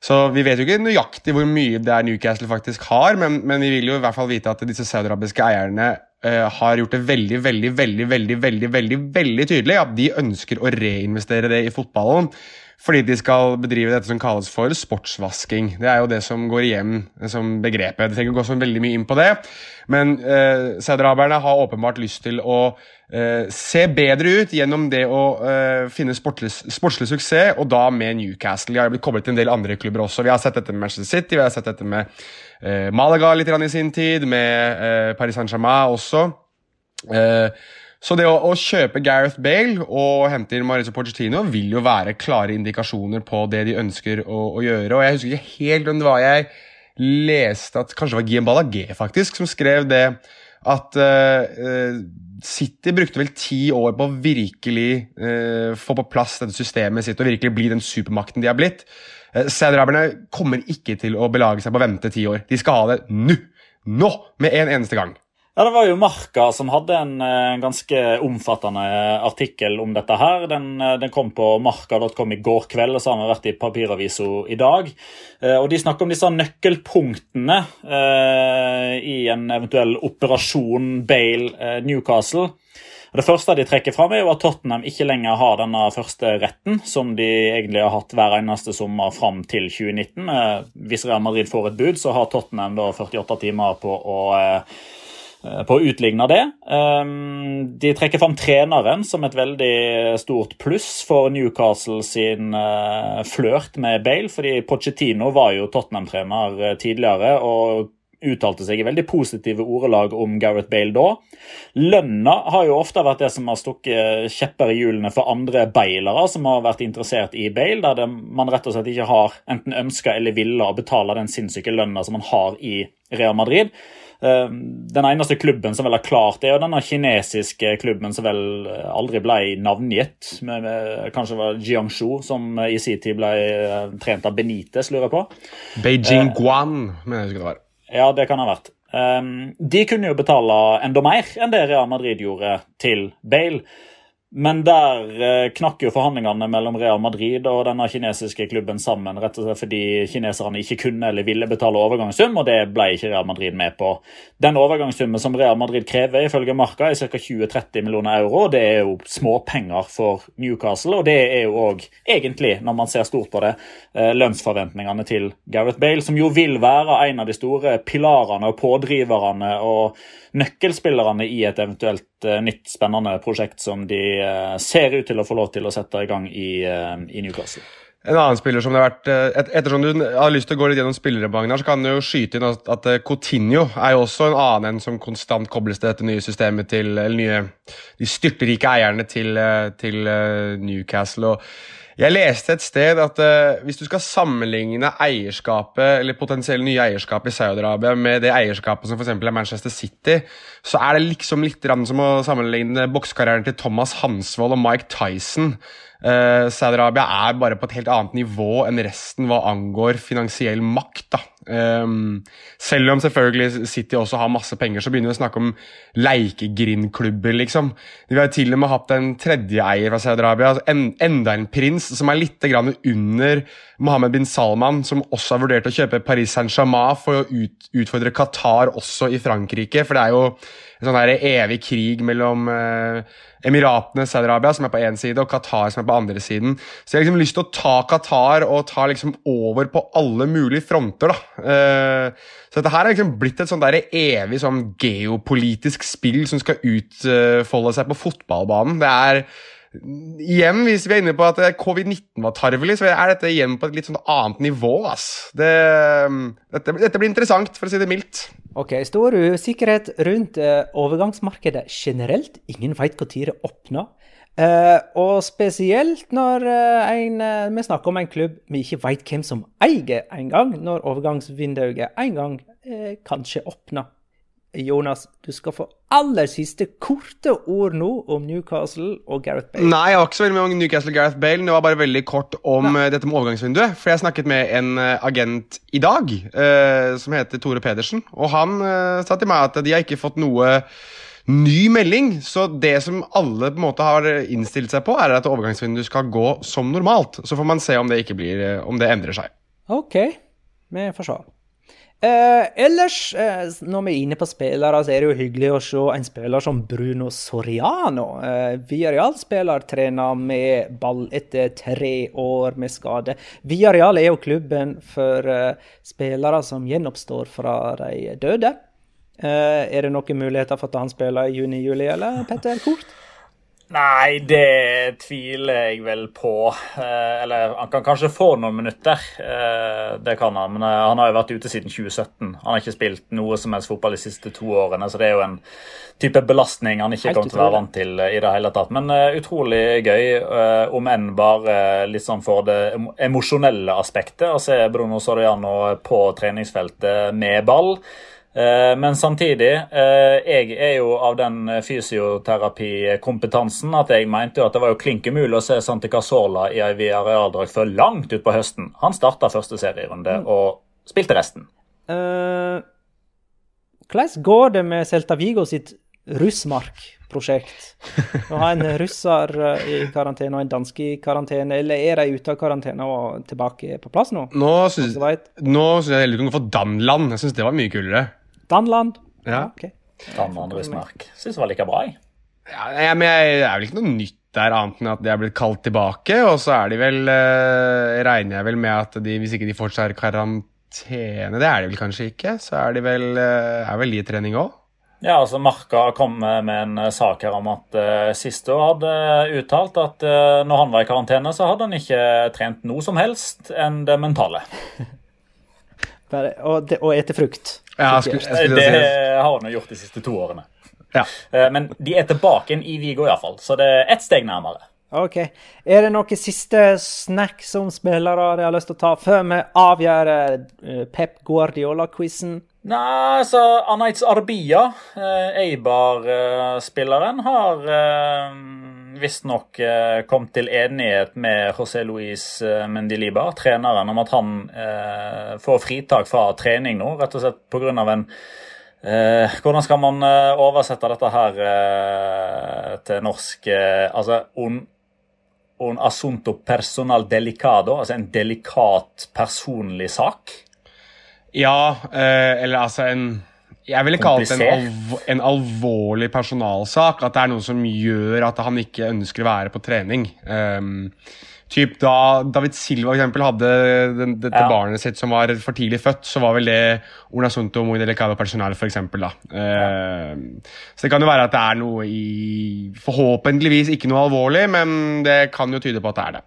Så vi vet jo ikke nøyaktig hvor mye det er Newcastle faktisk har, men, men vi vil jo i hvert fall vite at disse saudiarabiske eierne har gjort det veldig, veldig, veldig, veldig, veldig, veldig tydelig at de ønsker å reinvestere det i fotballen. Fordi de skal bedrive dette som kalles for sportsvasking. Det er jo det som går igjen som begrepet. Det trenger ikke gå så veldig mye inn på det, men eh, saudiaraberne har åpenbart lyst til å eh, se bedre ut gjennom det å eh, finne sportslig, sportslig, suksess, og da med Newcastle. De har blitt koblet til en del andre klubber også. Vi har sett dette med Manchester City, vi har sett dette med eh, Malaga litt i sin tid, med eh, Paris Saint-Germain også. Eh, så det å, å, kjøpe Gareth Bale og hente inn Mauricio Pochettino vil jo være klare indikasjoner på det de ønsker å, å gjøre. Og jeg husker ikke helt om det var jeg leste at Kanskje det var Guillaume Ballagé faktisk, som skrev det at uh, City brukte vel ti år på å virkelig uh, få på plass dette systemet sitt og virkelig bli den supermakten de har blitt. Uh, Saudi-Araberne kommer ikke til å belage seg på å vente ti år. De skal ha det nå! Nå! Med en eneste gang. Ja, Det var jo Marka som hadde en, en eh, ganske omfattende artikkel om dette. her. Den, eh, den kom på marka.com i går kveld, og så har vi vært i papiravisa i dag. Og De snakker om disse nøkkelpunktene eh, i en eventuell operasjon Bale Newcastle. Det første de trekker fram, er jo at Tottenham ikke lenger har denne første retten, som de egentlig har hatt hver eneste sommer fram til 2019. Hvis Real Madrid får et bud, så har Tottenham da 48 timer på å eh, eh, på å utligne det. Um, de trekker fram treneren som et veldig stort pluss for Newcastle sin uh, flørt med Bale. fordi Pochettino var jo Tottenham-trener uh, tidligere og uttalte seg i veldig positive ordelag om Gareth Bale da. Lønna har jo ofte vært det som har stukket kjepper i hjulene for andre bailere som har vært interessert i Bale, der det, man rett og slett ikke har enten ønska eller ville å betale den sinnssyke lønna som man har i Real Madrid. Eh, den eneste klubben som vel har klart det, er denne kinesiske klubben som vel aldri ble navngitt. Med, med, kanskje var Jiangshu, som i sin tid ble eh, trent av Benitez, lurer jeg på. Beijing Guan, mener jeg husker det var. Ja, det kan ha vært. Um, de kunne jo betale enda mer enn det Real Madrid gjorde til Bale. Men der eh, knakk jo forhandlingene mellom Real Madrid og denne kinesiske klubben sammen rett og slett fordi kineserne ikke kunne eller ville betale overgangssum, og det ble ikke Real Madrid med på. Den overgangssummen som Real Madrid krever, ifølge Marka, er ca. 20-30 millioner euro. Det er jo småpenger for Newcastle, og det er jo òg egentlig, når man ser stort på det, eh, lønnsforventningene til Gareth Bale, som jo vil være en av de store pilarene og pådriverne og nøkkelspillerne i et eventuelt uh, nytt, spennende prosjekt som de uh, ser ut til å få lov til å sette i gang i, uh, i Newcastle. En annen spiller som det har vært et, Ettersom du har lyst til å gå litt gjennom spillere, Magnar, så kan du jo skyte inn at, at Coutinho er jo også en annen enn som konstant kobles til dette nye systemet til eller nye, De styrterike eierne til, til Newcastle. og jeg leste et sted at uh, hvis du skal sammenligne eierskapet, eller potensielle nye eierskap i Saudi-Arabia med det eierskapet som f.eks. er Manchester City, så er det liksom litt som å sammenligne boksekarrieren til Thomas Hansvold og Mike Tyson. Uh, Saudi-Arabia er bare på et helt annet nivå enn resten hva angår finansiell makt. da. Um, selv om selvfølgelig City også har masse penger, så begynner vi å snakke om leikegrindklubber, liksom. Vi har til og med hatt en tredje eier fra Saudi-Arabia, altså en, enda en prins som er litt under Mohammed bin Salman, som også har vurdert å kjøpe Paris Saint-Germain for å ut, utfordre Qatar også i Frankrike. For det er jo en sånn evig krig mellom uh, Emiratene, Saudi-Arabia, som er på én side, og Qatar, som er på andre siden. Så jeg har liksom lyst til å ta Qatar og ta liksom over på alle mulige fronter. da. Uh, så dette her er liksom blitt et sånn der evig sånn geopolitisk spill som skal utfolde seg på fotballbanen. Det er Igjen, hvis vi er inne på at covid-19 var tarvelig, så er dette igjen på et litt sånn annet nivå. ass. Det, dette, dette, blir interessant, for å si det mildt. Ok, Stor usikkerhet rundt uh, overgangsmarkedet generelt. Ingen veit når det åpner. Uh, og spesielt når uh, en, vi snakker om en klubb vi ikke veit hvem som eier engang, når overgangsvinduet en gang kanskje åpner. Jonas, du skal få aller siste korte ord nå om Newcastle og Gareth Bale. Nei, jeg var ikke så veldig mye om Newcastle og Gareth Bale. Det var bare veldig kort om Nei. Eh, dette med overgangsvinduet. For jeg snakket med en eh, agent i dag eh, som heter Tore Pedersen. Og han eh, sa til meg at de har ikke fått noe ny melding. Så det som alle på en måte har innstilt seg på, er at overgangsvinduet skal gå som normalt. Så får man se om det, blir, om det endrer seg. Ok, vi får se. Eh, ellers, eh, når vi er inne på spillere, så er det jo hyggelig å se en spiller som Bruno Soriano. Eh, Villarreal-spiller trener med ball etter tre år med skade. Villarreal er jo klubben for eh, spillere som gjenoppstår fra de døde. Eh, er det noen muligheter for at han spiller i juni-juli, eller Petter Kort? Nei, det tviler jeg vel på. Eh, eller han kan kanskje få noen minutter. Eh, det kan han. Men eh, han har jo vært ute siden 2017. Han har ikke spilt noe som helst fotball de siste to årene, så det er jo en type belastning han ikke kommer til å være vant til i det hele tatt. Men utrolig gøy, om enn bare litt sånn for det emosjonelle aspektet, å se Bruno Soriano på treningsfeltet med ball. Eh, men samtidig, eh, jeg er jo av den fysioterapikompetansen at jeg mente jo at det var jo klink umulig å se Santi Casola i ei Villarreal-drakt før langt utpå høsten. Han starta første serierunde mm. og spilte resten. Uh, hvordan går det med Celta Vigo sitt russmark-prosjekt? Å ha en russer i karantene og en danske i karantene, eller er de ute av karantene og tilbake på plass nå? Nå syns jeg heller du kan gå for Danland. Jeg syns det var mye kulere. Danland. Ja. Okay. Danland Rysmark. Syns det var like bra, jeg. Ja, men Det er vel ikke noe nytt der, annet enn at de er blitt kalt tilbake. Og så er de vel eh, Regner jeg vel med at de, hvis ikke de fortsatt er karantene Det er de vel kanskje ikke. Så er de vel, eh, er vel i trening òg. Ja, altså Marka kom med en eh, sak her om at uh, Sisto hadde uttalt at uh, når han var i karantene, så hadde han ikke trent noe som helst enn det mentale. Bare, og, det, og ete frukt. Ja, jeg skulle, jeg skulle Det si. har han jo gjort de siste to årene. Ja. Uh, men de er tilbake i Vigo, iallfall, så det er ett steg nærmere. OK. Er det noen siste snack som spillere har lyst til å ta før vi avgjør eh, Pep Guardiola-quizen? Nei, så Anaitz Arbia, eh, Eibar-spilleren, har eh, visstnok eh, kommet til enighet med José Luis Mendiliba, treneren, om at han eh, får fritak fra trening nå, rett og slett pga. en eh, Hvordan skal man eh, oversette dette her eh, til norsk eh, Altså un, un asunto personal delicado, altså en delikat personlig sak. Ja, eh, eller altså en Jeg ville kalt det en, Komplisert. alv en alvorlig personalsak. At det er noe som gjør at han ikke ønsker å være på trening. Um, typ Da David Silva for eksempel, hadde den, dette Ja. barnet sitt som var for tidlig født, så var vel det Una Sunto muy delicado personal, for eksempel, da. Um, så det kan jo være at det er noe i Forhåpentligvis ikke noe alvorlig, men det kan jo tyde på at det er det.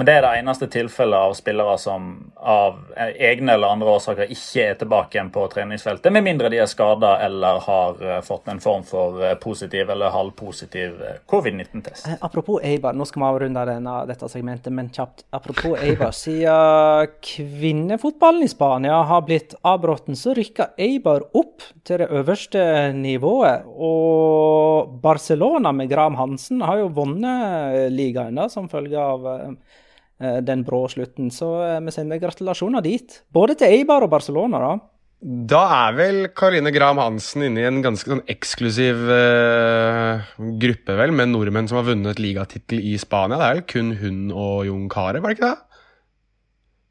Men det er det eneste tilfellet av spillere som av egne eller andre årsaker ikke er tilbake igjen på treningsfeltet, med mindre de er skada eller har eh, fått en form for eh, positiv eller halvpositiv eh, covid-19-test. Eh, Apropos Eibar, nå skal vi avrunde denne, dette segmentet, men kjapt. Apropos Eibar, siden kvinnefotballen i Spania har blitt avbrutt, så rykker Eibar opp til det øverste nivået. Og Barcelona med Graham Hansen har jo vunnet ligaen da, som følge av den brå slutten. Så eh, vi sender gratulasjoner dit. Både til Eibar og Barcelona, da. Da er vel Karoline Graham Hansen inne i en ganske sånn eksklusiv uh, gruppe vel, med nordmenn som har vunnet ligatittel i Spania. Det er vel kun hun og Jon Carew, var det ikke det?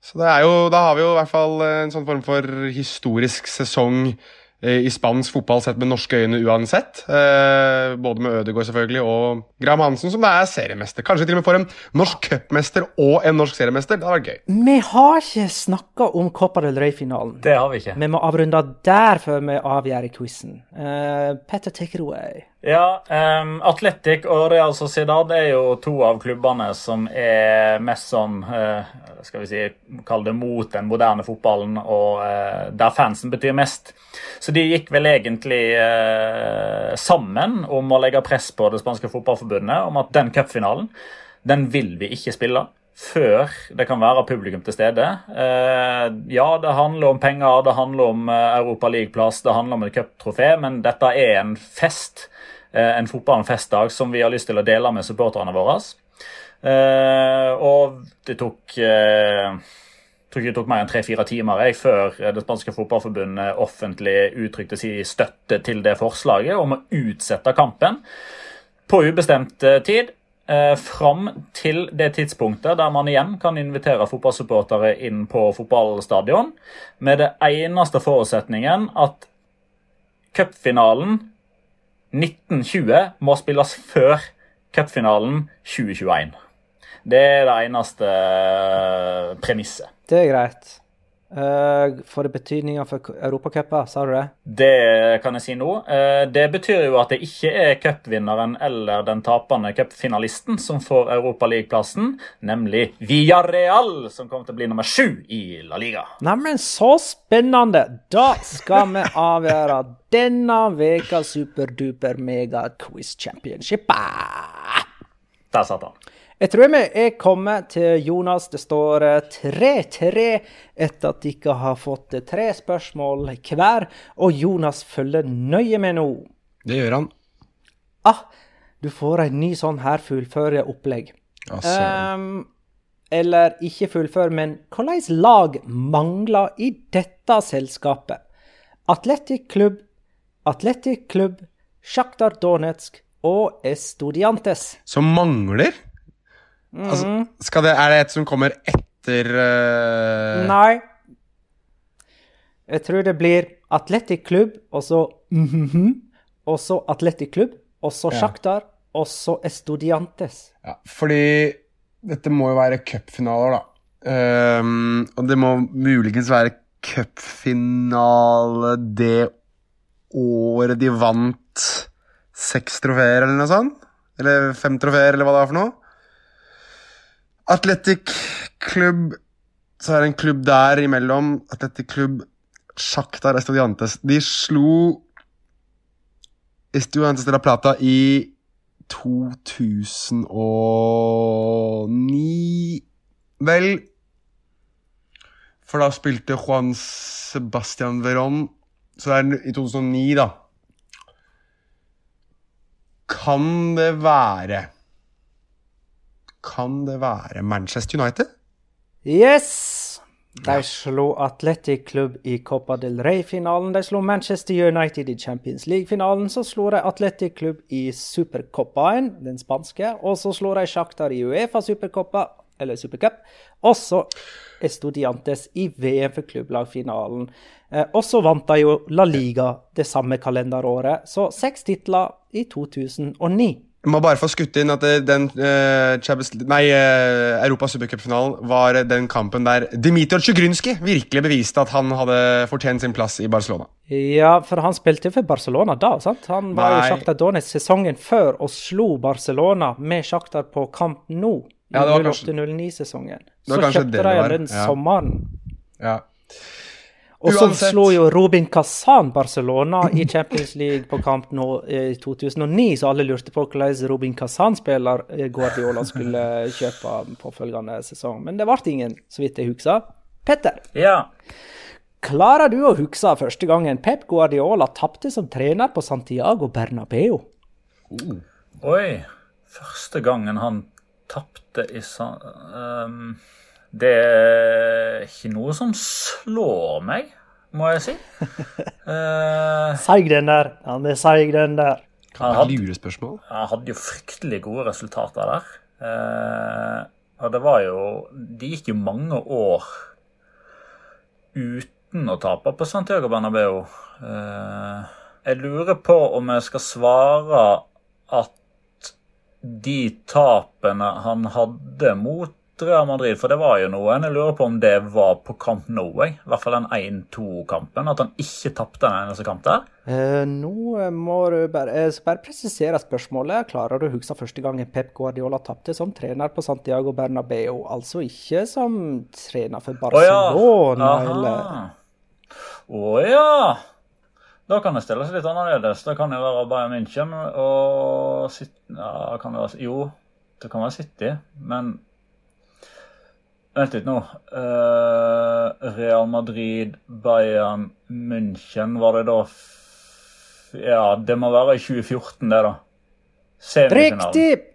Så det jo, da har vi jo i hvert fall en sånn form for historisk sesong eh, i spansk fotball sett med norske øyne uansett. Eh, både med Ødegaard selvfølgelig og Graham Hansen, som da er seriemester. Kanskje til og med får en norsk cupmester og en norsk seriemester. Det hadde vært gøy. Vi har ikke snakka om Copa del Rey-finalen. Det har vi ikke. Vi må avrunde der før vi avgjør quizen. Eh, Petter, take it away. Ja, um, Atletic og Real Sociedad er jo to av klubbene som er mest sånn uh, Skal vi si Kall det mot den moderne fotballen, og uh, der fansen betyr mest. Så de gikk vel egentlig uh, sammen om å legge press på det spanske fotballforbundet om at den cupfinalen, den vil vi ikke spille før det kan være publikum til stede. Ja, det handler om penger, det handler om Europa League-plass, det handler om et cuptrofé, men dette er en fest. Eh, en fotball- og festdag som vi har lyst til å dele med supporterne våre. Eh, og det tok eh, jeg tror ikke det tok mer enn tre-fire timer jeg, før det spanske fotballforbundet offentlig uttrykte sin støtte til det forslaget om å utsette kampen på ubestemt eh, tid. Eh, fram til det tidspunktet der man igjen kan invitere fotballsupportere inn på fotballstadion, med det eneste forutsetningen at cupfinalen 1920 må spilles før cupfinalen 2021. Det er det eneste eh, premisset. Det er greit. Uh, får det betydninger for Europacupen, sa du det? Det kan jeg si nå. Uh, Det betyr jo at det ikke er cupvinneren eller den tapende cupfinalisten som får Europaligaplassen, nemlig Villarreal, som kommer til å bli nummer sju i La Liga. Neimen, så spennende! Da skal vi avgjøre denne ukas superduper mega-quiz championship. Der satt han. Jeg tror vi er kommet til Jonas. Det står eh, 3-3 etter at dere har fått eh, tre spørsmål hver. Og Jonas følger nøye med nå. Det gjør han. Ah, du får en ny sånn her fullføre-opplegg. Altså, Um, eller ikke fullfør, men hvilket lag mangler i dette selskapet? Atletic Klubb, Atletic Klubb, Sjaktar Donetsk og Estudiantes. som mangler? Altså, skal det, er det et som kommer etter uh... Nei. Jeg tror det blir Atletic Klubb, og så mhm, og så Atletic Klubb, og så Ja. Og så Estudiantes. Ja, fordi dette må jo være cupfinaler, da. Um, og det må muligens være cupfinale det året de vant seks trofeer, eller noe sånt. Eller fem trofeer, eller hva det var for noe. Atletic Klubb Så er det en klubb der imellom. Athletic Klubb Sjakta Estudiantes. De slo Estudiantes de la Plata i 2009 Vel For da spilte Juan Sebastian Verón Så det er i 2009, da. Kan det være Kan det være Manchester United? Yes! De slo Athletic Club i Copa del Rey-finalen. De slo Manchester United i Champions League-finalen. Så slo de Athletic Club i Supercopaen, den spanske. Og så slo de Shakhtar i Uefa Supercoppa, eller Supercup. Og så Estudiantes i VM for klubblagfinalen. Eh, og så vant de jo La Liga det samme kalenderåret. Så seks titler i 2009. Jeg må bare få skutt inn at den uh, Champions, nei, uh, Europa supercupfinalen var den kampen der Dmitrij Tsjugrynskij virkelig beviste at han hadde fortjent sin plass i Barcelona. Ja, for han spilte jo for Barcelona da, sant? Han var Nei. jo Shakhtar Donetsk sesongen før og slo Barcelona med Shakhtar på kamp nå. i Ja, det var kanskje- 08-09-sesongen. Så kjøpte de den ja. sommeren. Ja. Og så slo jo Robin Kazan Barcelona i Champions League på kamp nå i 2009, så alle lurte på hvordan Robin Kazan-spiller eh, Guardiola skulle kjøpe på følgende sesong. Men det ble ingen, så vidt jeg husker. Petter, Ja. klarer du å huske første gangen Pep Guardiola tapte som trener på Santiago Bernabeu? Oi. Første gangen han tapte i San... ehm, det er ikke noe som slår meg, må jeg si. Uh, Seig den der. Han er seig, den der. han, hadde, han hadde jo fryktelig gode resultater der. Uh, og det var jo De gikk jo mange år uten å tape på Santiago Bernabeu. Uh, jeg lurer på om jeg skal svare at de tapene han hadde mot Real Madrid, for det var jo noen. Jeg lurer på om det var på Camp Nou, i hvert fall den 1-2-kampen. At han ikke tapte en eneste kamp der. Eh, nå må du bare, jeg bare presisere spørsmålet. Klarer du å huske første gang Pep Guardiola tapte som trener på Santiago Bernabeu? Altså ikke som trener for Å ja. Barcelona, eller Å ja. Da kan det stilles litt annerledes. Da kan det være Bayern München og ja, kan det være, Jo, det kan være City, men Vent litt nå. Uh, Real Madrid, Bayern München, var det da Ja, det må være i 2014, det, da. Riktig!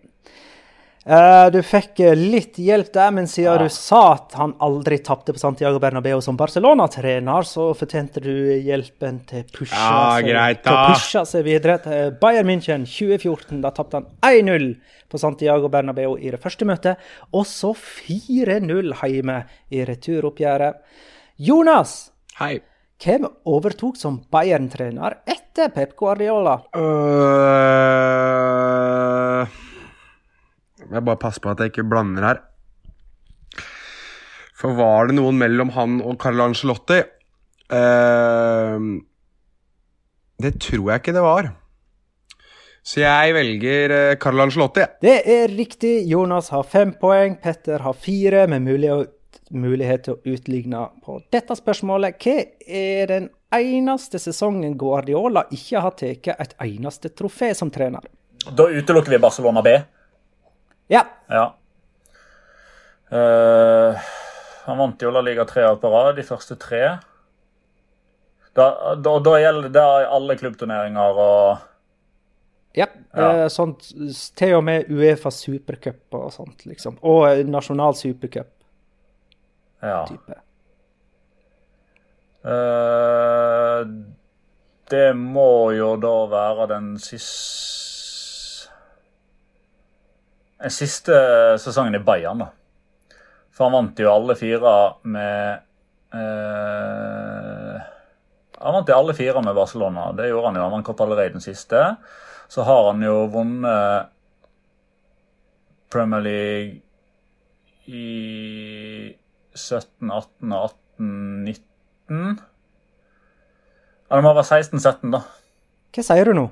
Eh, du fikk eh, litt hjelp der, men siden du sa at han aldri tapte på Santiago Bernabeu som Barcelona-trener, så fortjente du hjelpen til å pushe, Ja, seg, greit til å pushe seg videre til Bayern München 2014. Da tapte han 1-0 på Santiago Bernabeu i det første møtet, og så 4-0 hjemme i returoppgjøret. Jonas, Hei. hvem overtok som Bayern-trener etter Pep Guardiola? Øh, Jeg bare passer på at jeg ikke blander her. For var det noen mellom han og Carl Angelotti? Øh, det tror jeg ikke det var. Så jeg velger Carl Angelotti. Det er riktig. Jonas har fem poeng, Petter har fire, med mulighet, mulighet til å utligne på dette spørsmålet. Hva er den eneste sesongen Guardiola ikke har tatt et eneste trofé som trener? Da utelukker vi Barcelona B. Ja. Ja. Uh, han vant jo La Liga tre år på rad, de første tre. Da, da, da gjelder det alle klubbturneringer og ja. Ja. eh, sånt, til og med Uefa supercup og sånt, liksom. Og eh, nasjonal supercup. Ja. Eh, det må jo da være den siste siste sesongen i Bayern, da. For han vant jo alle fire med eh, Han vant jo alle fire med Barcelona. Det gjorde han jo. Han vant Rey den siste. Så har han jo vunnet Premier League i 17, 18 og 18, 19 Ja, det må være 16-17, da. Hva sier du nå?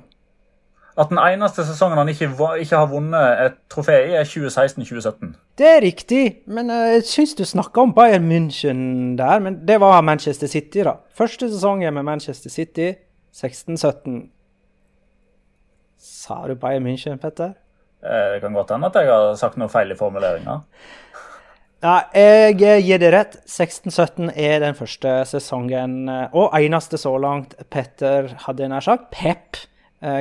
At den eneste sesongen han ikke, ikke har vunnet et trofé i, er 2016-2017. Det er riktig, men eh, jeg syns du snakka om Bayern München der. Men det var Manchester City, da. Første sesongen med Manchester City, 16-17. Sa du Bayern München, Petter? Eh, Det kan godt hende at jeg har sagt noe feil i formuleringa. Ja, jeg eh, gir det rett. 16-17 er den første sesongen, og eneste så langt Petter hadde nær sagt. Pep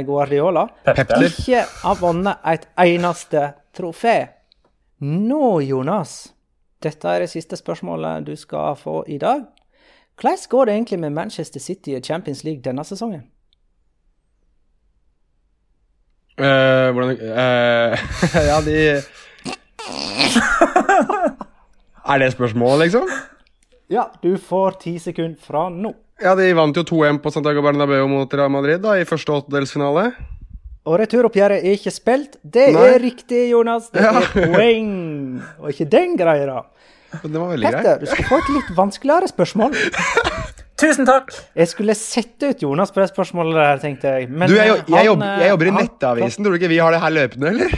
Guardiola. Pepler. Ikke har vunnet et eneste trofé. Nå, Jonas, dette er det siste spørsmålet du skal få i dag. Hvordan går det egentlig med Manchester City i Champions League denne sesongen? Uh, hvordan uh, Ja, de Er det spørsmålet, liksom? Ja, du får ti sekunder fra nå. Ja, De vant jo 2-1 på Santiago Bernabeu mot Real Madrid da, i første åttedelsfinale. Og returoppgjøret er ikke spilt. Det Nei. er riktig, Jonas. Det Ja. er poeng. Og ikke den greia, da. Det var veldig Petter, greit. du skal få et litt vanskeligere spørsmål. Tusen takk! Jeg skulle sette ut Jonas på det spørsmålet der, tenkte jeg. Men Du, jeg, jeg, jeg, jobber, eh, jeg jobber i han- Nettavisen. Tror du ikke vi har det her løpende, eller?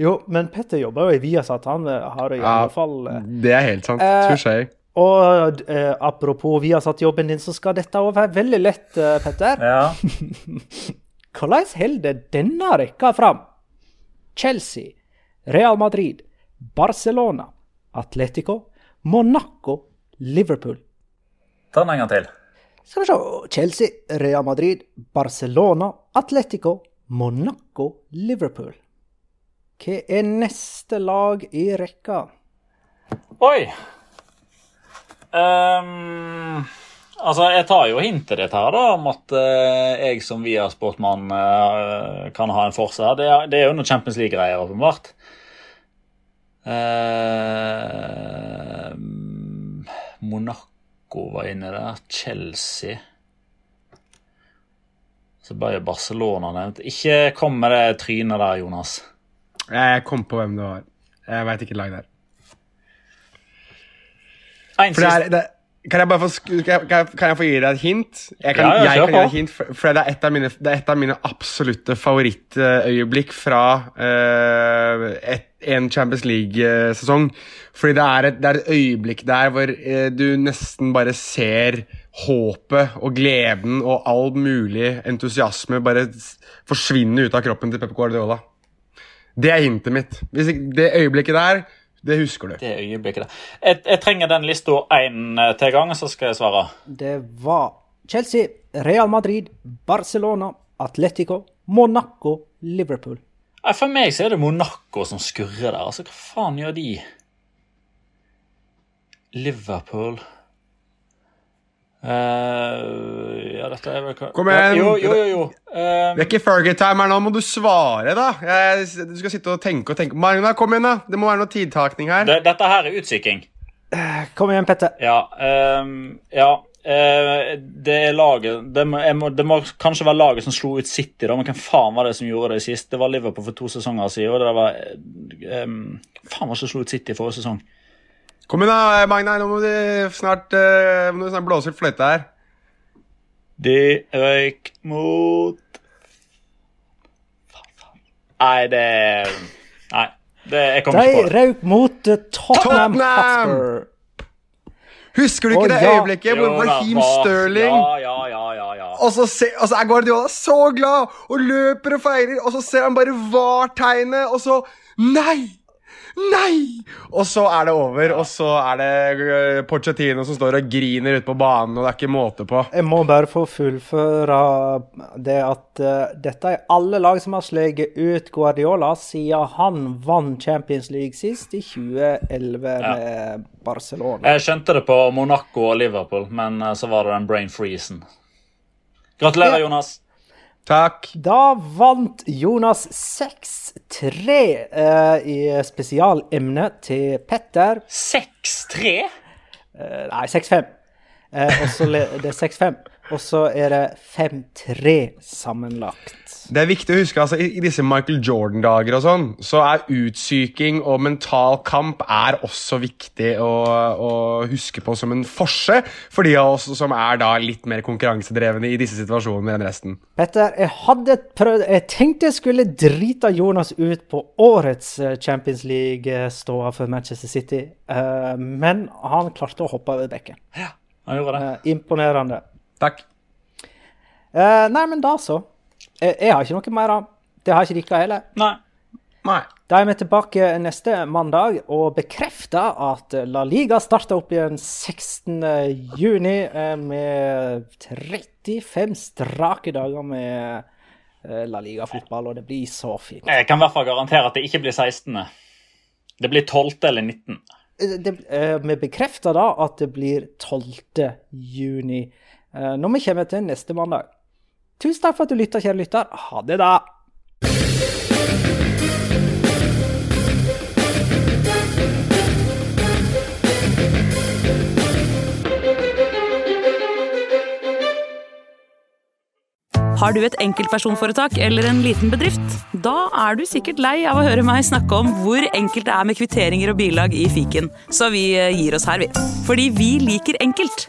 Jo, men Petter jobber jo i Viasat. Han eh, har det i Ja. alle fall eh, Det er helt sant. Uh, Touché. Og eh, apropos satt jobben din, så skal dette òg være veldig lett, eh, Petter. Ja. Hvordan holder denne rekka fram? Chelsea, Real Madrid, Barcelona, Atletico, Monaco, Liverpool. Ta den en gang til. Skal vi se Chelsea, Real Madrid, Barcelona, Atletico, Monaco, Liverpool. Hva er neste lag i rekka? Oi! Ehm, altså, jeg tar jo hintet ditt her, da, om at uh, jeg som Via-sportmann uh, kan ha en forse her. Det, er- jo noe Champions League-greier, åpenbart. Uh, Monaco var inne der. Chelsea. Så ble jo Barcelona nevnt. Ikke kom med det trynet der, Jonas. Jeg kom på hvem det var. Jeg veit ikke lag der. For det er, det, kan, jeg bare få, kan, jeg, kan, jeg, få gi deg et hint? Jeg kan, Ja, jeg kan gi deg et hint, for, for det, er mine, det er et av mine absolutte favorittøyeblikk fra uh, et, en Champions League-sesong. Fordi det er, et, det er et øyeblikk der hvor uh, du nesten bare ser håpet og gleden og all mulig entusiasme bare forsvinne ut av kroppen til Pep Guardiola. Det er hintet mitt. Hvis det øyeblikket der, det husker du. Det øyeblikket der. Jeg, jeg trenger den lista én til gang, så skal jeg svare. Det var Chelsea, Real Madrid, Barcelona, Atletico, Monaco, Liverpool. For meg så er det Monaco som skurrer der. Altså, Hva faen gjør de? Liverpool Eh, Ja, dette er vel Kom igjen. Jo, jo, jo. jo. Uh, Det er ikke Fergie-time her nå, må du svare, da. Jeg, du skal sitte og tenke og tenke. Magna, kom igjen, da. Det må være noe tidtakning her. det, dette her er utsikking. Kom igjen, Petter. Ja. ehm, ja. eh, det er laget det må, jeg må, det må kanskje være laget som slo ut City, da, men hvem faen var det som gjorde det sist? Det var Liverpool for to sesonger siden. Og det var um, Faen var det som slo ut City forrige sesong? Kom igjen, da, Magne. Nå må du snart, uh, må du snart blåse ut fløyta her. De røyk mot Nei, det Nei. Det, jeg kommer De ikke på det. røk mot eh, Tottenham, Tottenham! Hotspur. Husker du ikke Å, det ja. øyeblikket hvor Raheem Sterling Ja, ja, ja, ja, ja. og så, se, og så er Guardiola så glad og løper og feirer, og så ser han bare VAR-tegnet, og så Nei! Nei! Og så er det over, og så er det Porcettino Pochettino som står og griner ute på banen, og det er ikke måte på. Jeg må bare få fullføre det at uh, dette er alle lag som har sleget ut Guardiola siden han vant Champions League sist, i 2011 med Barcelona. Jeg skjønte det på Monaco og Liverpool, men uh, så var det den brain freezen. Gratulerer, Ja. Jonas. Takk. Da vant Jonas 6-3 eh, i spesialemnet til Petter. 6-3? Eh, nei, 6-5. Eh, og så det er 6-5. Og så er det 5-3 sammenlagt. Det er viktig å huske, altså, i, disse Michael Jordan-dager og sånn, så er utsyking og mental kamp er også viktig å, å huske på som en forse for de av oss som er da litt mer konkurransedrevne i disse situasjonene enn resten. Petter, jeg hadde prøvd Jeg tenkte jeg skulle drite Jonas ut på årets eh, Champions League-ståa for Manchester City, eh, men han klarte å hoppe over bekken. Han gjorde det. Eh, imponerende. Takk. Eh, nei, men da så. Jeg, jeg har ikke noe mer av. Det har ikke dere heller. Nei. Nei. Da er vi tilbake neste mandag og bekrefter at La Liga starter opp igjen 16. juni eh, med 35 strake dager med eh, La Liga-fotball, og det blir så fint. Jeg kan i hvert fall garantere at det ikke blir 16. Det blir 12. eller 19. Eh, Det, eh, vi bekrefter da at det blir 12. juni eh, når vi kommer til neste mandag. Tusen takk for at du lytter, kjære lytter. Ha det, da. Har du et enkeltpersonforetak eller en liten bedrift? Da er du sikkert lei av å høre meg snakke om hvor enkelt det er med kvitteringer og bilag i fiken, så vi eh, gir oss her, vi. Fordi vi liker enkelt.